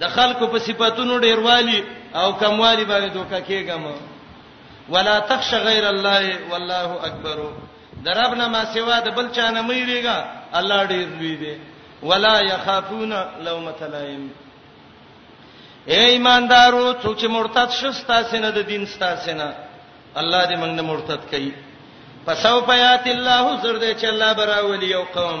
د خلکو په صفاتونو ډیروالی او کموالی باندې دوکه کېږم ولا تخش غیر الله والله اکبر دربنا ما سوا د بل چا نه مېریګا الله ډیر لوی دی ولا يخافون لومۃ لائم اے ایماندارو څوک چې مرتد شستا سینه د دین ستا سینه الله دې موږ نه مرتد کړي پسو پیات الله زرد چې الله براولي یو قوم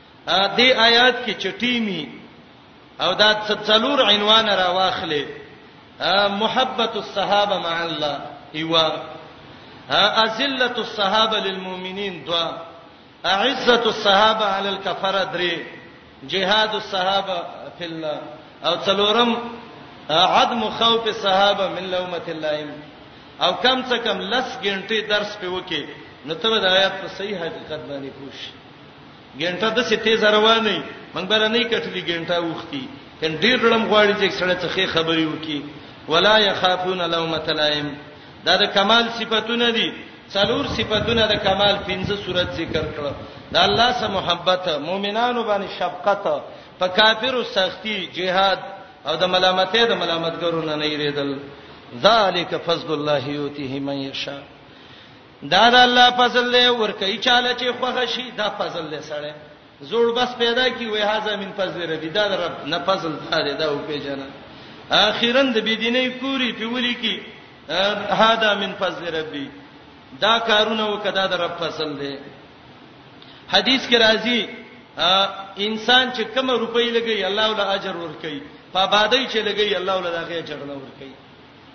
دې آیات کې چټیمی او دا څلور عنوان را واخلې محبت الصحابه مع الله ایوا ازله الصحابه للمؤمنین دوا عزت الصحابه علی الكفره درې جهاد الصحابه فی الله او څلورم عدم خوف الصحابه من لومه اللائم او کم څه کم لس غنټې درس په وکي نو ته د آیات په صحیح حقیقت باندې پوښتنه ګنټه د سې تیز رواني موږ به نه کټلې ګنټه وختي ان ډیر لم غواړي چې سړی ته خې خبري وکي ولا يخافون لومه لائم دا د کمال صفاتونه دي څلور صفاتونه د کمال پنځه صورت ذکر کړه د الله سره محبت مؤمنانو باندې شفقت په کافرو سختی جهاد او د ملامتې د ملامتګرو نه نه یریدل ذالک فضل الله یوتیه من یشاء دا د الله فضل دی ورکه چاله چې خوغه شي دا فضل دی سره زوړ بس پیدا کی وای هاذا من فضل ربی دا د رب نه فضل دی دا او پیژنه اخیرا د بيدینې کوری په ولي کی هاذا من فضل ربی دا کارونه وکدا د رب فضل دی حدیث کې راځي انسان چې کوم روپۍ لګي الله ول اجر ورکړي په بادای چې لګي الله ول دغه اجر نه ورکړي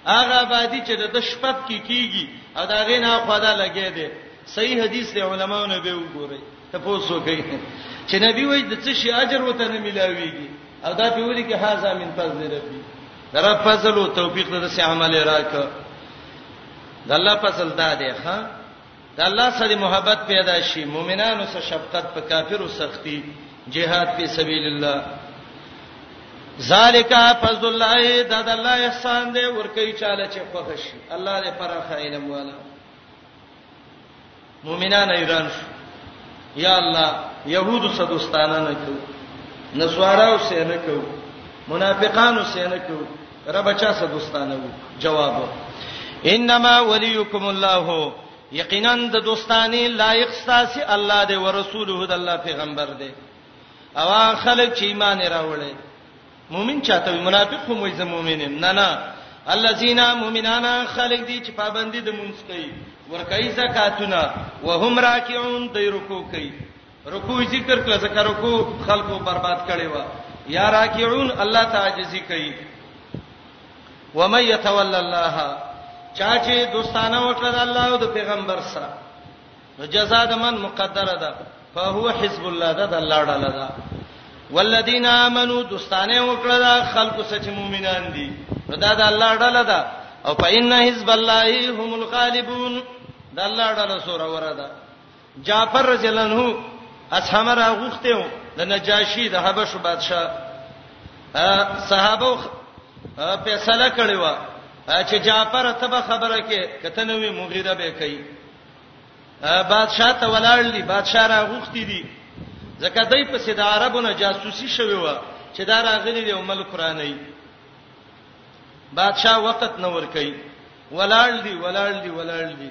هغه آبادی چې د شپت کې کیږي او دا غي نه خو دا لګي دي صحیح حدیث دی علماو نه به وګوري ته پوسو کوي چې نبی وایي د څه شي اجر وته نه ملاويږي او دا په ولي کې هاذا من فضل ربي در فضل او توفیق د سه عمل راک د الله فضل دا دی ها د الله سره محبت پیدا شي مؤمنانو سره شفقت په کافرو سختی جهاد په سبیل الله ذالک فضل الله د الله احسان دی ورکی چاله چې خوښ شي الله دې پرخه علم والا مؤمنان ایران شو یا الله يهودو صدوستانه نه کو نسوارو سینه کو منافقانو سینه کو رب چا سره دوستانه وو جواب انما وليكم الله یقینا د دوستانی لایق ستاسو الله دی او رسوله د الله پیغمبر دی او خلک چې ایمان راوړي مؤمن چاته منافق هم وي زمومنین نه نه الذين مؤمنان خلق دي چې پابندي د مونږ کوي ورکای زکاتونه وهم راکعون د رکوع کوي رکوع ذکر کړه ځکه رکوع خلکو برباد کړي و یا راکعون الله تعجزی کوي و مې يتول الله چا چې دوستانه وکړه د الله او د پیغمبر سره نو جزاء د من مقدره ده فهو حزب الله ده د الله ډاله ده والذین آمنو دوستانه وکړه د خلکو سره چې مؤمنان دي نو دا د الله ډاله ده او فإن حزب الله هم الغالبون د الله ډاله سره ورده جعفر رضی الله عنه اسهمه را غوښته و د نجاشی د حبشو بادشاه صحابه فیصله کړې و چې جعفر ته به خبره کې کته نوې مغیره به کوي بادشاه ته ولاړ دي بادشاه را غوښتي دي ځکه دای په سید عربونه جاسوسي شوی و چې دا راغلي دی عمل قرآنی بادشاه وخت نه ور کوي ولاړ دي ولاړ دي ولاړ دي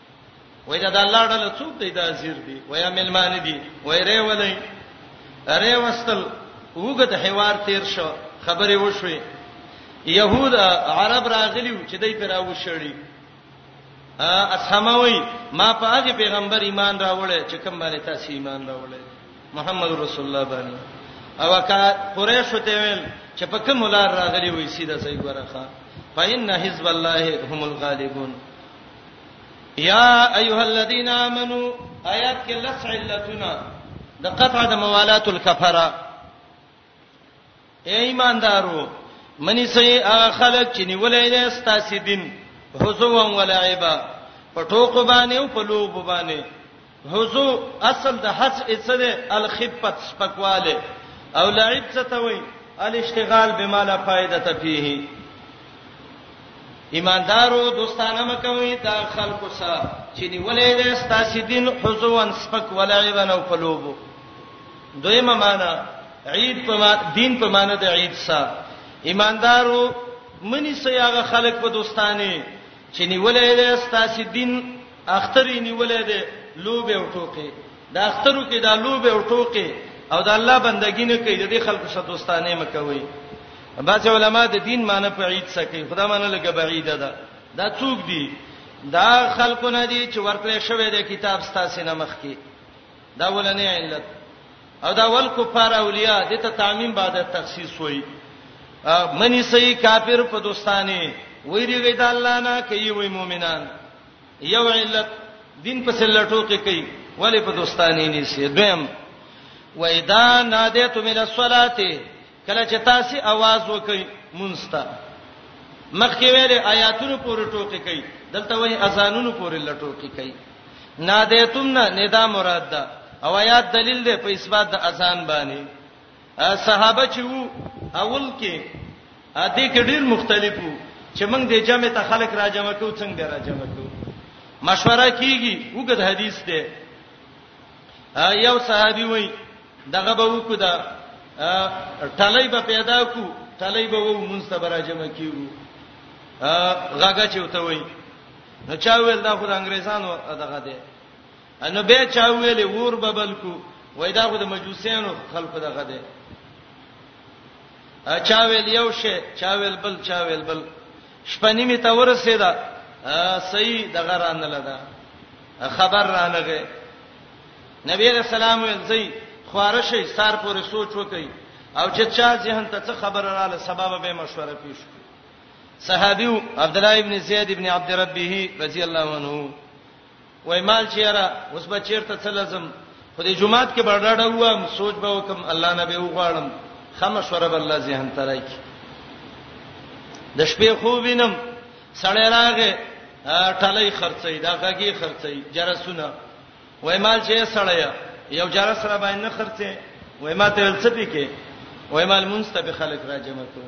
وای دا د الله ډله څوک دی دا زیر دی وای ملمان دی وای ری ولای ری وستل وګد حوار تیر شو خبرې وشوي يهود عرب راغلیو چې دای پر راوښړي اسماوي ما په هغه پیغمبر ایمان راوړل چې کوم باندې تاسو ایمان راوړل محمد رسول الله باندې او کا قریش ته ویل چې په کوم لار راغلی وې سیده صحیح ورخه فإن حزب الله هم الغالبون یا ایها الذین آمنو آیات کې لس علتنا د قطع د موالات الکفره ای ایماندارو منی سي هغه خلک چې نیولې دي ستاسو دین حزوا ولعبا په ټوکو باندې او په لوب باندې هزو اصل د هڅ اڅ ده الخفت سپکواله او لعب څه ته وای الاشتغال بما لا فائده فيه ایماندارو دوستانه مکوي دا خلکو سره چې نیولې ده ستاسو دین حزوان سپک ولعب نو فلوبو دویمه معنا عید په دین په معنا د عید سره ایماندارو منی سیاغه خلک په دوستانه چې نیولې ده ستاسو دین اختر یې نیولې ده لوبه او ټوکې د اخترو کې دا لوبه او ټوکې او د الله بندګی نه کوي د دې خلکو سره دوستانه مکوي بعض علما د دین معنی په عید سکه خدا معنی لګه بعیده ده دا څوک دي دا خلکو نه دي چې ورکړې شوی د کتاب ستاسو نه مخ کې دا ولنې علت او دا ول کفار اولیاء د ته تعمیم بعد تخصیص وای منی سي کافر په دوستانه ویریږي د الله نه کوي وای مؤمنان یو علت دین په سلټو کې کوي ولی په دوستانی نيسي دویم وایدا نادیت من الصلاه کله چې تاسو आवाज وکړي مونستا مخکې ویلې آیاتونو پورې ټوکی کوي دلته وایي اذانونو پورې لټوکی کوي نادیتم نه ندا مراد ده او آیات دلیل ده په اثبات د اذان باندې صحابه چې وو اول کې ا دې کې ډیر مختلف وو چې موږ د جمع ته خلک را جمع کو څنګه را جمع کو مشوره کیږي وګد حدیث ته یو صحابي وای دغه به وکړه دا ټلای به پیدا کو ټلای به و مونږ ته را جمع کیږي غاګه چې وته وای نو چا ویل دا خو د انګريزانو دغه دی انو به چا ویلې ور ببل کو وای دا خو د مجوسیانو خلکو دغه دی چا ویل یو شی چا ویل بل چا ویل بل شپنی می ته ورسېدا صحیح دغه رانه لدا خبر رانغه نبی رسول الله ویل زی خوارشي سار پورې سوچ وکي او چې چا ذهن ته څه خبر رااله سبب به مشوره پیش کړي صحابي عبد الله ابن زید ابن عبد ربه رضی الله عنه وای مال چیرې اوس به چیرته تلزم خو دې جمعات کې برداډه وم سوچ به وکم الله نه به وغواړم خمشوره بل الله ذهن ترکی د شپې خو وینم سړی راغې ټلې خرڅې دا غږی خرڅې جرسونه وای مال چې سړی یو جرس را باندې خرڅې وای ما ته څه پکې وای مال مونږ ته به خلک را جمع کړو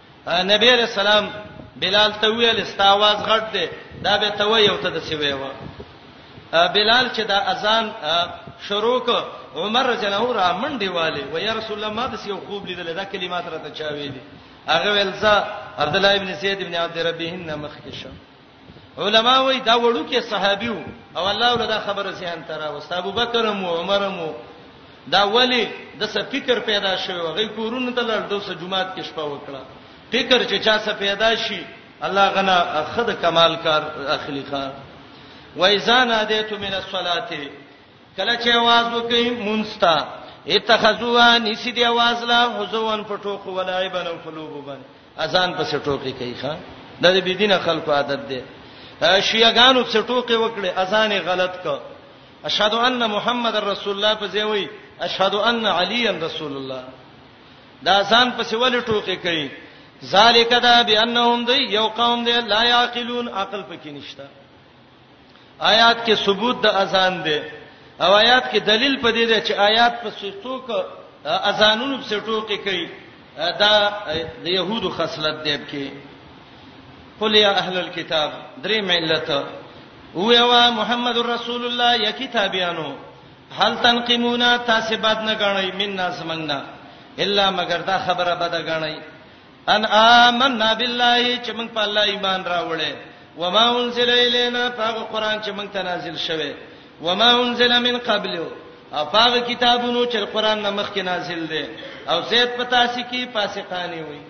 نبی علیہ السلام بلال ته ویل ستا आवाज غټ دی دا به ته وې او ته د څه وې و بلال چې دا اذان شروع ک عمر جنو را منډي والي و یا رسول الله ما د یو خوب لیدل دا کلمات راته چا ویلي هغه ولزا عبد الله ابن زید ابن عبد ربهن مخکشه علما وای دا وړو کې صحابي وو او الله ول دا خبره ځان تر او ابو بکر مو عمر مو دا ولی د څه فکر پیدا شوی وغه کورونه ته لړ دوسه جمعات کې شپه وکړه فکر چې چا څه پیدا شي الله غنا خد کمال کار اخلي خان وایزان ادیت من الصلاه کله چې आवाज وکي مونستا اتخذوا نسی دی आवाज لا حزوان پټو خو ولایبن فلوبن اذان په سټوکي کوي ښا د دې بيدینه خلکو عادت دی شیعاګانو سټوکي وکړي اذان غلط کو اشهد ان محمد رسول الله په ځای وي اشهد ان علی رسول الله دا اذان په سیول ټوکي کوي ذالک دا بانهم دی یو قوم دی لا یعقلون عقل پکې نشته آیات کې ثبوت د اذان دی او آیات کې دلیل په دې دی چې آیات په سټوک اذانونو په سټوک کوي دا د يهودو خصلت دی کې قل یا اهل الكتاب درې ملت ویوا محمد رسول الله یا کتابیانو هل تنقمونا تاسو بد نه غنئ من ناس منګنا الا مگر دا خبره بد غنئ ان آمنا بالله چې موږ په الله ایمان راوړې وما انزل الینا فاغ قران چې موږ ته نازل شوه وما انزل من قبل او فاغ کتابونو چې قران نه مخکې نازل دي او زید پتا سي کی فاسقانی وي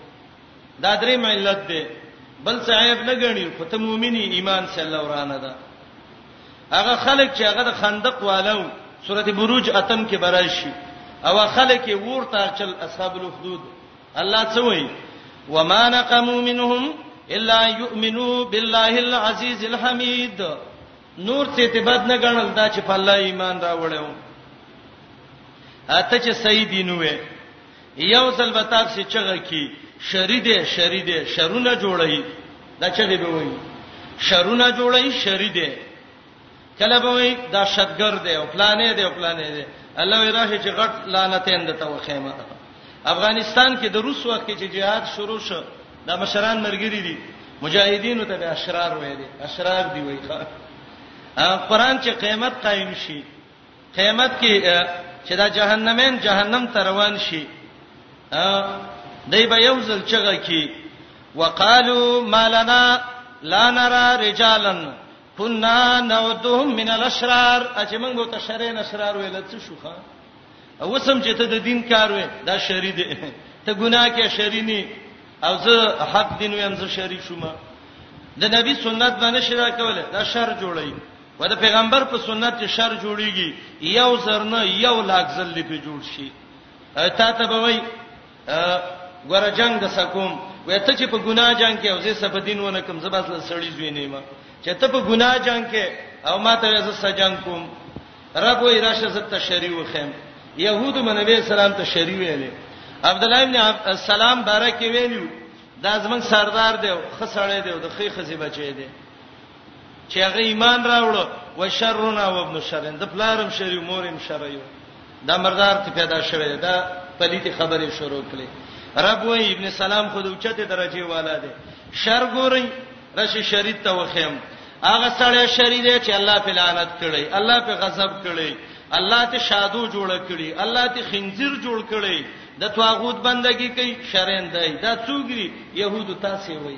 دا درې ملت دي بل صاحب نه غني خو ته مؤمنی ایمان صلی الله ورانه ده هغه خلک چې هغه د خندق والو سورته بروج اتم کې براشي او خلک ورته چل اصحاب الخدود الله څه وایي وما نقموا منهم الا يؤمنوا بالله العزيز الحميد نور څه ته بد نه غنل دا چې په الله ایمان راوړیو اته چې صحیح دین وې یو ځل به تاسو چغه کی شریده شریده شرونه جوړی دا چغه به وایي شرونه جوړی شریده کله به وي دا شتګر دی او پلانې دی او پلانې دی الله وی راشه چې غټ لعنتین د تو خیمه افغانستان کې د روس وخت کې چې جهاد شروع شو دا مشران مرګری دي مجاهدینو ته به اشرار ویلي اشرار دی وای قرآن چې قیامت قائم شي قیامت کې چې دا جهنمین جهنم ته روان شي دای به یو ځل چغه کی وقالو مالنا لا نرى رجالا کنا نودهم من الاشرار چې موږ ته شرین اشرار ویل څه شوخه اوسم چې ته د دین کار وې دا شری دی ته ګناه کې شری نه او زه حق دین ویم زه شری شوم د نبی سنت باندې شرا کوله دا شر جوړی و د پیغمبر په سنت چې شر جوړیږي یو زرنه یو لاک زل دی په جوړ شي تا ته به وای ګوره جنگ د سکوم وې ته چې په ګناه جنگ کې او زه سبا دین ونه کوم زباس له سړی زوی نه ما چې ته په ګناه جنگ کې او ما ته زه سجنګ کوم رب وې راشه زت شریو خیم يهود منبي اسلام ته شریو ویلې عبد الله ابن السلام بارک ویلو دا زمنګ سردار دی خسړې دی د خې خزي بچي دی چې هغه ایمان راوړو وشرنا وابن شرن د پلارم شری مورم شریو دا مردار ته پیدا شوه دا پلیتی خبرې شروع کړي رب و ابن سلام خود اوچته درجه والا دی شر ګورئ رشي شریط ته وخیم هغه سړی شری دی چې الله په لعنت کړي الله په غضب کړي الله ته شادو جوړ کړي الله ته خنزیر جوړ کړي د توغوت بندگی کوي شرین دی دا څوګری يهودو تاسو وایي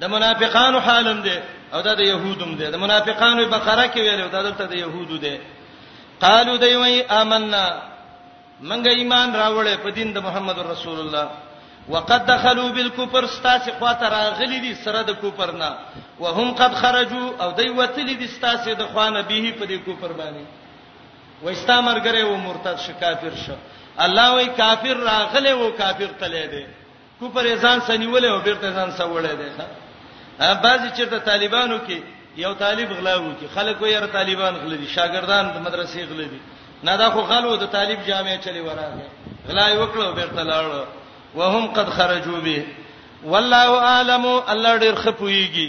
د منافقانو حالم دی او دا د يهودم دی د منافقانو بقره کې ویلو دا دلته د يهودو دی قالو دی وای آمنا منګه ایمان راوړې په دین د محمد رسول الله وقد دخلوا بالكفر استاس خواته راغلي دي سره د کوپر نه وهم قد خرجوا او دی وتلی دي استاس د خوانه به په دې کوپر باندې وستا مرګره و مرتد شکافر شو الله وای کافر راغله و کافر تله دي کوپر یې ځان سنیولې او بیرته ځان سوړې دی ښا بعضی چیرته طالبانو کې یو طالب غلاو کې خلک وایي را طالبان غل دي شاګردان د مدرسې غل دي نه دا خو غلو د طالب جامع چلی وراغه غلای وکړو بیرته لاړ وهم قد خرجوا به والله اعلم الله ډیر خپويږي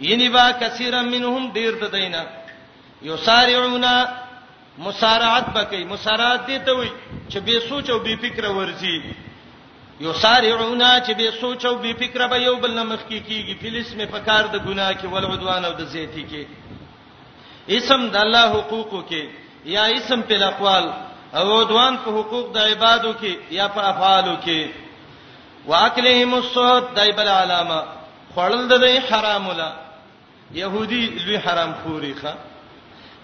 ینی با کثیرا منهم ډیر د دینه یسارعون مسارعت بکې مسارعت دي ته وي چې به سوچ او به فکر ورزي یو سارعونا چې به سوچ او به فکر به یو بل مخ کې کیږي فلس می پکار د ګناه کې ول عدوان او د زیتی کې اسم د الله حقوقو کې یا اسم په اقوال او عدوان په حقوق د عبادو کې یا په افعالو کې واکلهم الصوت دایبل علامه خوړل د دې حرام ولا يهودي لوی حرام خوري ښا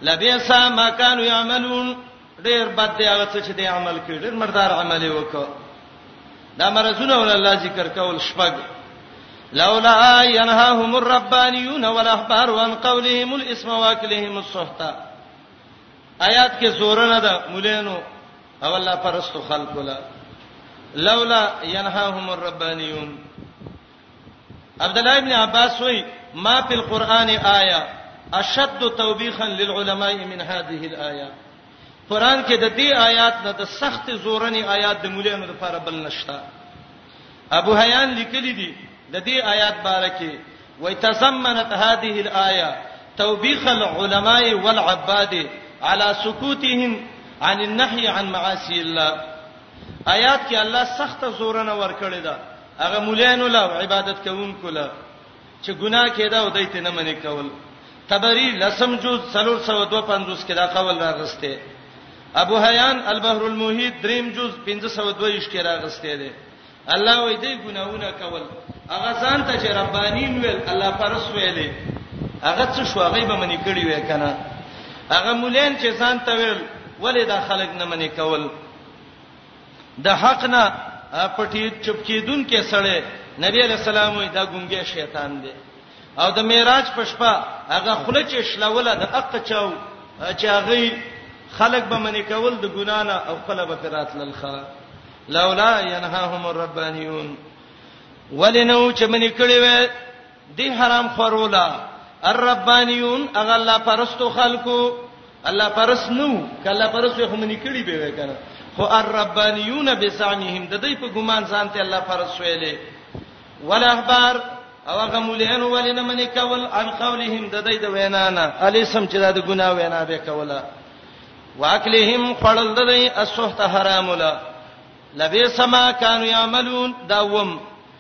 لبئس ما كانوا يعملون ډېر بد دی هغه څه چې دی عمل کړي ډېر مردار عمل وکړ دا مرزونه ول الله ذکر کول شپږ لولا ينهاهم الربانيون والاحبار عن قولهم الاسم واكلهم السحت آیات کې زورنه ده مولانو او الله پرستو خلق ولا لولا ينهاهم الربانيون عبد الله ابن عباس وای ما په القرآن آیه اشد توبیخا للعلماء من هذه الايه قران کې د دې آیات نه د سخت زورنې آیات د مولانو لپاره بل نشته ابو حیان لیکلی دی د دې آیات باره کې وای تزمنت هذه الايه توبیخ العلماء والعباد على سكوتهم عن النهي عن معاصي الله آیات کې الله سخته زورنه ورکړې ده هغه مولانو لا عبادت کوونکو لا چې ګناه کېدا او دایت نه منې کول تبری لسم جز 352 کې دا قول راغسته ابو حیان البحر المحیط دریم جز 522 کې راغسته ده الله وې دې ګناونه کول هغه ځان ته چې ربانین ویل الله پرس ویلې هغه څه شو هغه به منې کړی وې کنه هغه مولین چې ځان ته ویل ولې دا خلک نه منې کول د حق نه پټی چپ کیدون کې سړی نبی علیہ السلام وی دا ګونګې شیطان دی او د معراج په شپه هغه خله چې شلوله د اق چاو چې هغه خلق به منی کول د ګنا نه او خپل به پرات للخه لولا ينهاهم الربانيون ولنو چې منی کړي وې دی حرام خورولا الربانیون اغه الله پرستو خلکو الله پرس نو کله پرس خو منی کړي به وکنه خو الربانیون بزعمهم د دې په ګمان ځان ته الله پرس ویلې ولا احبار او هغه مولین ولنه منی کول ان قولهم د دې د وینا نه الی سم چې د ګنا وینا به کوله واکلهم خړل د دې اسوه ته حرام ولا لبی سما کانوا یعملون داوم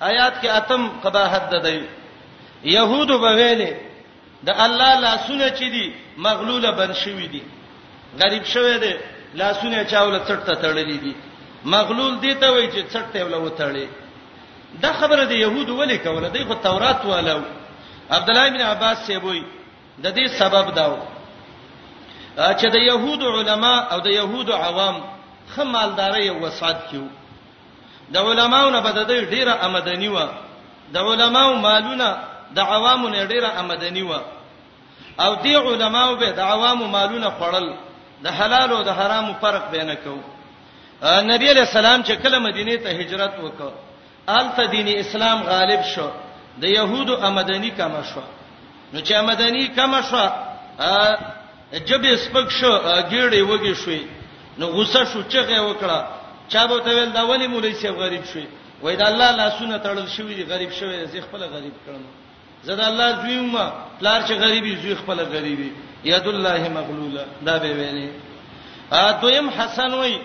آیات کې اتم قباحت ده دی يهودو به ویلې د الله لاسونه چې دي مغلوله بن شوې دي غریب شوې دي لاسونه چاول څټه تړلې دي مغلول دي ته وایي چې څټه ولا وتړي دا خبره د يهودو ولې کوله دی خو تورات والو عبد الله بن عباس سی وایي د دې سبب داو چې د يهودو علما او د يهودو عوام خمالداري او وسعت کیو د علماو نه بددې ډیره آمدنی و د علماو مالونه د عوامو نه ډیره آمدنی و او دی علماو به د عوامو مالونه خړل د حلال او د حرامو فرق به نه کو نبی علیہ السلام چې کله مدینه ته هجرت وکړ آلته دین اسلام غالب شو د يهودو آمدنی کم شو نو چې آمدنی کم شو ژبه یې سپک شو، ګېډه یې وږې شوې، نو غوسه شو، چغه یې وکړه، چا به ورته ویل، دا ولې مولوي صاحب غریب شوی؟ وایي، د الله لاسونه تړل شوي دي، غریب شوی دی، زه یې خپله غریب کړم. زه د الله زوی یم، پلار چې غریب وي، زوی خپله غریب وي. ید الله مغلوله، دا به یې ویلې. دویم حسن وایي،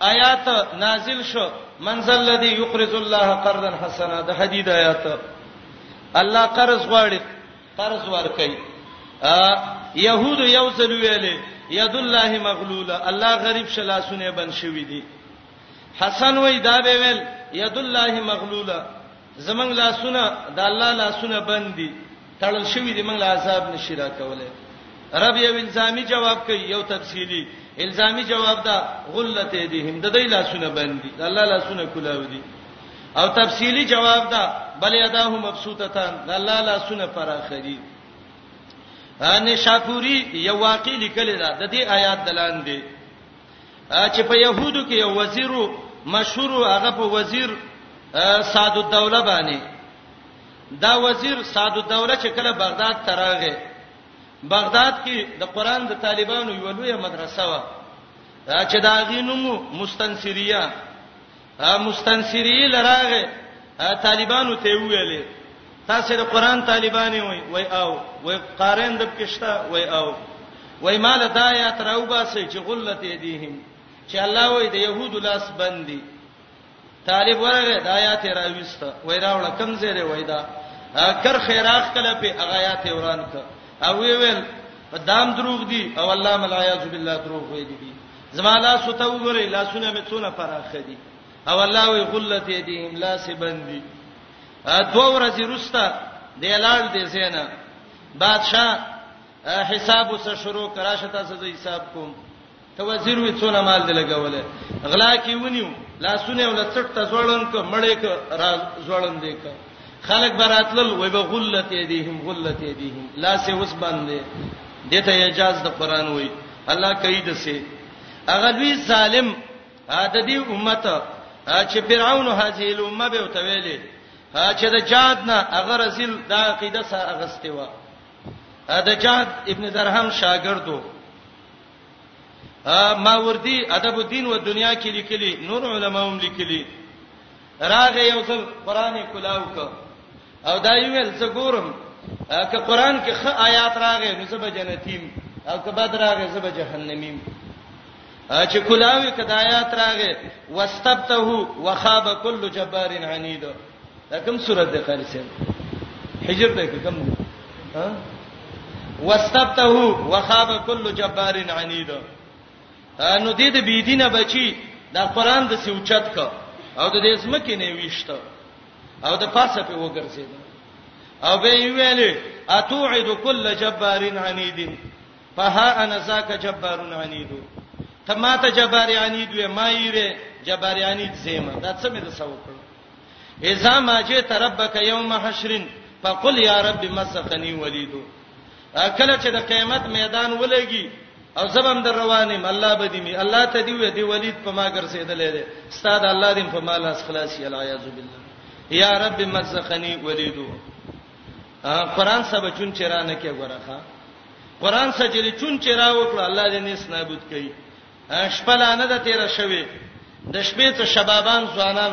آیات نازل شو، من ذا الذی یقرض الله قرضا حسنا، د حدید آیات، الله قرض غواړي. قرض ورکړي يهود یو ځل ویلې ید الله مغلوله الله غریب شلاسونه بن شوې دي حسن وای دا به ویل ید الله مغلوله زمنګ لاسونه د الله لاسونه بندي تړل شوې دي موږ عذاب نشي راکولای رب یو الزامي جواب کوي یو تفصیلی الزامي جواب دا غلت دي هم د دې لاسونه بندي الله لاسونه کولاو دي او تفصیلی جواب دا بل یداه مبسوطتان د الله لا سونه پراخه دي ان شاپوری یو واقعي لیکل دا د دې آیات دلان دي چې په يهودو کې یو وزیرو مشهور هغه په وزیر سعد الدوله باندې دا وزیر سعد الدوله چې کله بغداد ته راغی بغداد کې د قران د طالبانو یو لوی مدرسه و چې دا غینومو مستنصریه مستنصری لراغه طالبانو ته ویلې تاسو د قران طالبانې وای وای او وای قارین د پښتا وای او وای مال دایا تراوبا سي چې غلت یدیهم چې الله وای د يهود لاس بندي طالب ورغه د آیات راويسته وای راوړه کم زیره وای دا کر خیراخ کله په هغه آیات وران ک او وی ویل دام دروغ دي او الله ملایاذ بالله دروغ ویل دي زما لاس ته وګورئ لاسونه مې څونه پراخه دي او الله وی غلت یدیهم لاس بندي دوه ورځې روسته د اعلان دې زینا بادشاہ حساب وسه شروع کراشه تاسو د حساب کوم ته وزیر وی څونه مال دی لګولې غلا کی ونیو لاسونه ول څټ ته زوړن ک مړې ک را زوړن دی ک خلق براتلل وای به غلت یدیهم غلت یدیهم لا سه وس باندې دته اجازه د قران وای الله کوي د سه اغه لوی ظالم د دې امت چې فرعون هذه الامه به وتویلې چې د جاد نه اغه رسول د عقیده سره اغسته و د جاد ابن درهم شاګردو ماوردی ادب الدین و دنیا کې لیکلي نور علما هم لیکلي راغه یو ځل قران کلاو کو او دا ویل زه ګورم که قران کې خ آیات راغې نو زه به جنتیم او که بد راغې زه به جهنمیم چې کلاوي کدا آیات راغې واستبته وخاب كل جبار عنید دا کوم سورته ده قاری سره حجر ده کوم ها واستبته وخاب كل جبار عنید نو دې د بيدینه بچي دا قران د سوچت کو او د دې زمکه نه ویشته او د پاسه په وګرځید او به ویلې اتوعد کل جبار عنید فها انا ذاک جبار عنید ته ما ته جبار عنید وې ما یې جبار عنید زیمه دا څه مې د سو کړ اذا ما جئت ربک یوم حشر فقل یا رب مسخنی ولیدو کله چې د قیامت میدان ولګي او زبم در روانم الله بدی می الله ته دی وی دی ولید په ما ګرځیدلې ده استاد الله دې په مال اس خلاصي العیاذ بالله یا رب مزقنی ولیدو قران سبا چون چرانه کې غورخه قران سجری چون چرا وکړه الله دې نس نابود کړي شپلانه د تیر شوی د شپې ته شبابان ځوانان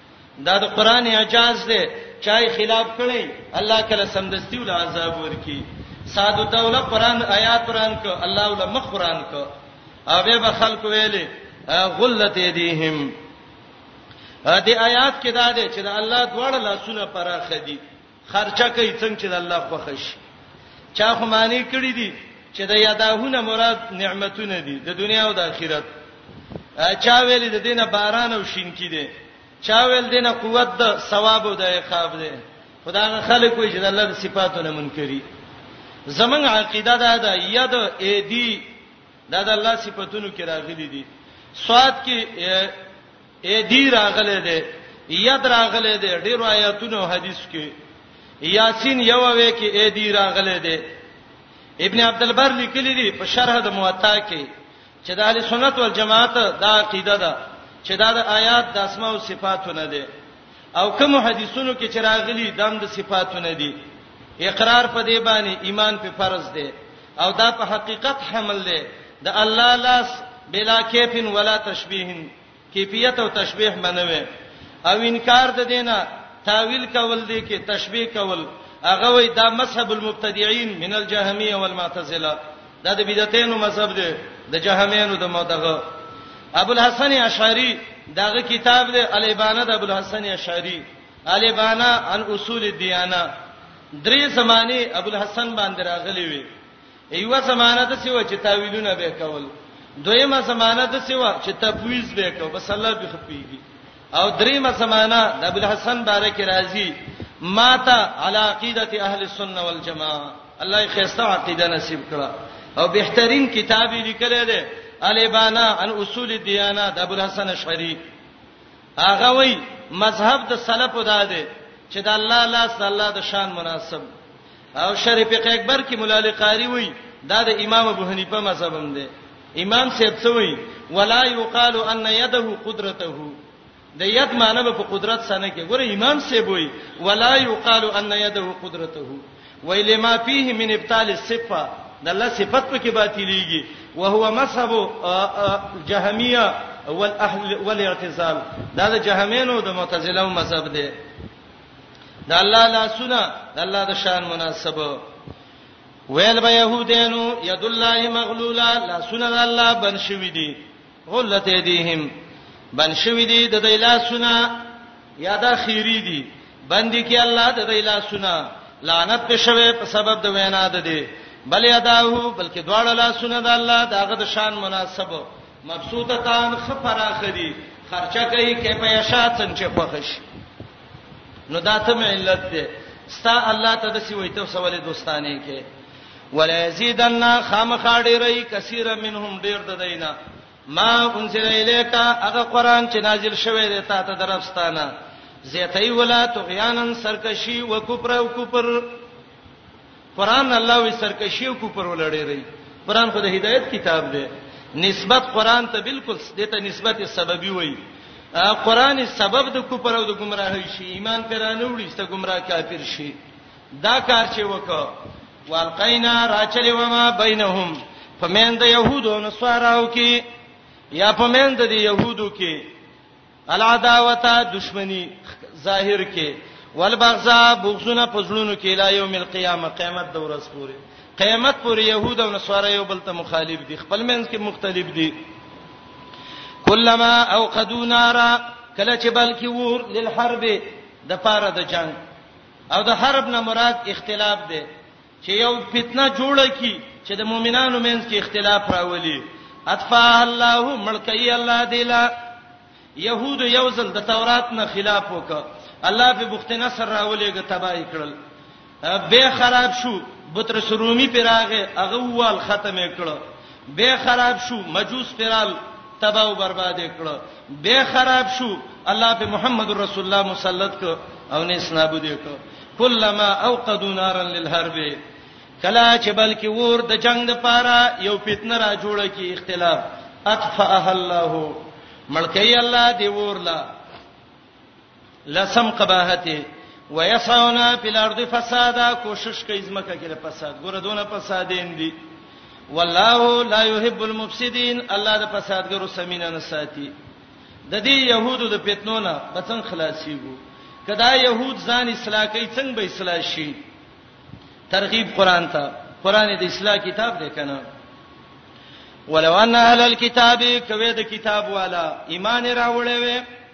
دا د قران اعجاز دی چای خلاف کړي الله کله سمدستي ول عذاب ورکی سعد الدوله قران آیات قران کو الله ول مخ قران کو او به خلق ویلې غلت یدیهم دې آیات کې دا دی چې د الله دواړه لاسونه پراخه دي خرچه کوي څنګه چې د الله خوښ شي چا خو معنی کړی دي چې د یاداهونه مراد نعمتونه دي د دنیا او د آخرت چا ویل د دینه باران او شین کې دي چا ویل دینه قوت د ثواب او د عقاب دي خدای خلک وي چې د الله صفاتونه منکري زمنګ عقیده دا ده ید ای دی دا د الله صفاتونو کې راغلي دي سواد کې اې دی راغله دې ید راغله دې ډیر آیاتونو حدیث کې یاسین یو وې کې اې دی راغله دې ابن عبد البر لیکلی دی په شرح د موطا کې چې د اهل سنت والجماعت دا عقیده ده چې دا د آیات د اسماء او صفاتونه دي او کوم حدیثونو کې چې راغلي دام د صفاتونه دي اقرار په دې باندې ایمان په فرض دی او دا په حقیقت حمل دی د الله لاس بلا کیف ولا تشبیه کیفیت او تشبیه منوي او انکار د دینه تاویل کول دي کې تشبیه کول هغه وای دا مذهب المبتدعين من الجهميه والمعتزله دا د بدعتینو مذهب دی د جهمینو د مدغه ابو الحسن اشعری داغه کتاب دی الابانه د ابو الحسن اشعری الابانه عن اصول الدیانه درې زمانه ابو الحسن باندې راغلي وي یو زمانه د سیو چې تاویلونه به کول دویمه زمانه د سیو چې تفویض به کو بس الله به خپيږي او دریمه زمانہ د ابو الحسن بارک رازی ماتا علی عقیدت اهل السنه والجماعه الله یې خسته عقیده نصیب کړه او بهترین کتاب یې لیکل دی الابانا عن اصول الدیانه د ابو الحسن اشعری هغه وای مذهب د سلف دا دی چې د الله لاس د الله د شان مناسب او شریف فقه اکبر کې مولا علی قاری وای دا د امام ابو حنیفه مذهب هم دی امام صاحب څه وای ولا یقال ان یده قدرته د ید معنی په قدرت سره کې ګوره امام صاحب وای ولا یقال ان یده قدرته ویل ما فيه من ابطال الصفه د الله صفات پکې باطلېږي وهو مذهب الجهميه والاهل والاعتزال دا د جهمینو د معتزله او مذهب دی د الله لا سنا د الله د شان مناسب ویل به يهودانو يد الله مغلولا لا سنا الله بن شوی دی غلت ایدیهم بن شوی دی د دې لاسونه یا دا خیری دی بندي کې الله د دې لاسونه لعنت په شوه په سبب د وینا ده دی بل یداهو بلکې دواړه لاسونه د الله دغه د شان مناسب مبسوطتان خفرا خدي خرچه کوي کې په یشا څنګه خوښش نو دا ته علت ده ستا الله ته د سی وایته سوالې دوستانه کې ولا یزیدن خامخاډیری کثیر منهم ډیر د دینا ما انزل الیک هغه قران چې نازل شوی دی تا ته درفستانه زیتای ولا طغیانن سرکشی و کوپر او کوپر قران الله وی سرکشی او کوپر ولړی قران خو د هدایت کتاب دی نسبت قران ته بالکل دته نسبت سببي وای قران سبب د کوپر او د گمراهی شي ایمان پرانه وړي ست گمراه کافر شي دا کار چې وکړ والقینا راچلی و ما بینهم فمن د يهودو نصاراو کې یا فمن د يهودو کې العداوته دشمنی ظاهر کې والبغضاء بغضونه پزړونو کې لا یوم القیامه قیامت د ورځ پورې قیامت پورې يهود او نصارا یو بل ته مخالف دي خپل منځ کې مختلف دي کلمہ او قدو نارا کله چې بلکې ور للحرب د پاره د جنگ او د حرب نه مراد اختلاف دی چې یو فتنه جوړه کی چې د مؤمنانو منځ کې اختلاف راولي اطفا الله ملکی الله دیلا يهود یو ځل د تورات نه خلاف وکړ الله په بخت نصر راولېګ تباہی کړل به خراب شو بتر سرومی پر هغه هغه وال ختمه کړو بیا خراب شو مجوس پرال تباہ او برباد کړه بیا خراب شو الله په محمد رسول الله مسلط ک او نه اسنابو دې ک کلمہ اوقدوا نارا للحرب کلا چې بلکې ور د جنگ د پاره یو فتنه را جوړه کی اختلاف اطفئه الله ملکی الله دی ورلا لسم قباحت ويسعون فی الارض فسادا کوشش کوي زمکه کې د فساد ګوره دونه فسادین دي والله لا يحب المفسدين الله د فسادګرو سمینه نه ساتي د دې يهودو د فتنو نه بچن خلاصيږي کدا يهود ځان اصلاح کوي څنګه به اصلاح شي ترغیب قران ته قران د اصلاح کتاب دی کنه ولو ان اهل الكتاب کوي د کتاب والا ایمان راوړې وي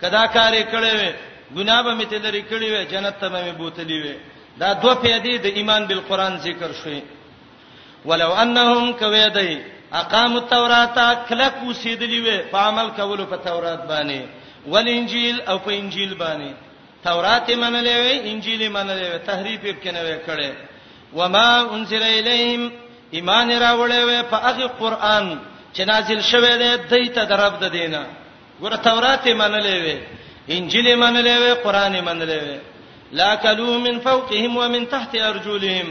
که دا کار یې کړی وی، ګناه به مې ترې لرې کړې وی، جنت ته به مې بوتلی وی. دا دوه فایدې د ایمان بالقرآن ذکر شوې. ولو انهم که وی دی اقاموا التوراة کلک اوسېدلي وی په عمل کولو په تورات باندې، والانجیل او په انجیل باندې. تورات یې منلی وی، انجیل یې منلی وی، تحریف یې پکې نه وی کړی. وما انزل الیهم ایمان یې راوړی وی په هغه قرآن چې نازل شوی دی دوی ته د رب د دینه. ګور تورات یې منلې وې انجیل یې منلې وې قران یې منلې وې لا کلو من فوقهم ومن تحت ارجلهم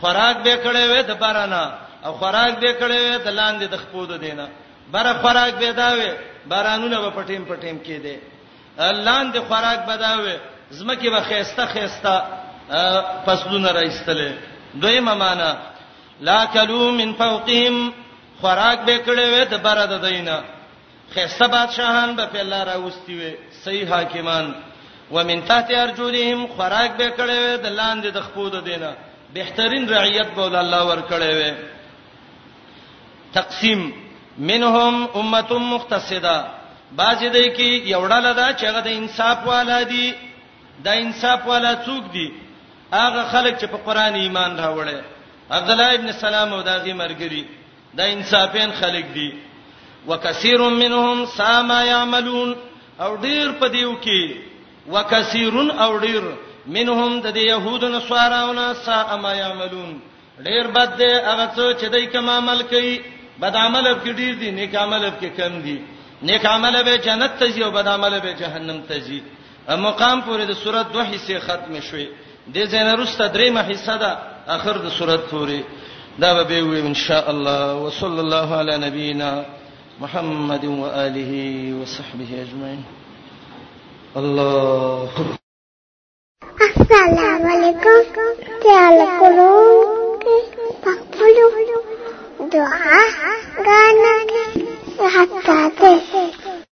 خوراک به کړې وې د بارانه او خوراک به کړې وې د لاندې د خپود دینه بر خوراک به داوي بارانونه په پټیم پټیم کې دي لاندې خوراک به داوي زمکه به خيسته خيسته فصلونه راځتلې دویمه معنا لا کلو من فوقهم خوراک به کړې وې د بر د دینه خسته بادشاهان به په الله راوستي وي صحیح حاکمان ومن تحت ارجلهم خوراک به کړي وي د لاندې د خپو د دینه بهترین رعیت به الله ور کړي وي تقسیم منهم امه مختصده باج دې کې یوړل دا چې هغه د انصاف والا دي د انصاف والا څوک دي هغه خلک چې په قران ایمان راوړل عبد الله ابن سلام او داغي مرګري دا انصافین خلق دي وکثیر منهم سا ما يعملون او ډیر په دیو کې وکثیرن او ډیر منهم د يهودو نصاراونه سا ما يعملون ډیر بد دی هغه څه چې دای کوم عمل کوي بد عمل به ډیر دي نیک عمل به کم دي نیک عمل به جنت ته ځي او بد عمل به جهنم ته ځي مقام پورې د سورۃ دوه حصے ختم شوي د زینرسته دریمه حصہ ده اخر د سورۃ پورې دا به وي ان شاء الله وصلی الله علی نبینا محمد و آله و صحبه اجمعین الله السلام علیکم تعال کولو پخپلو دعا غانا حتا ته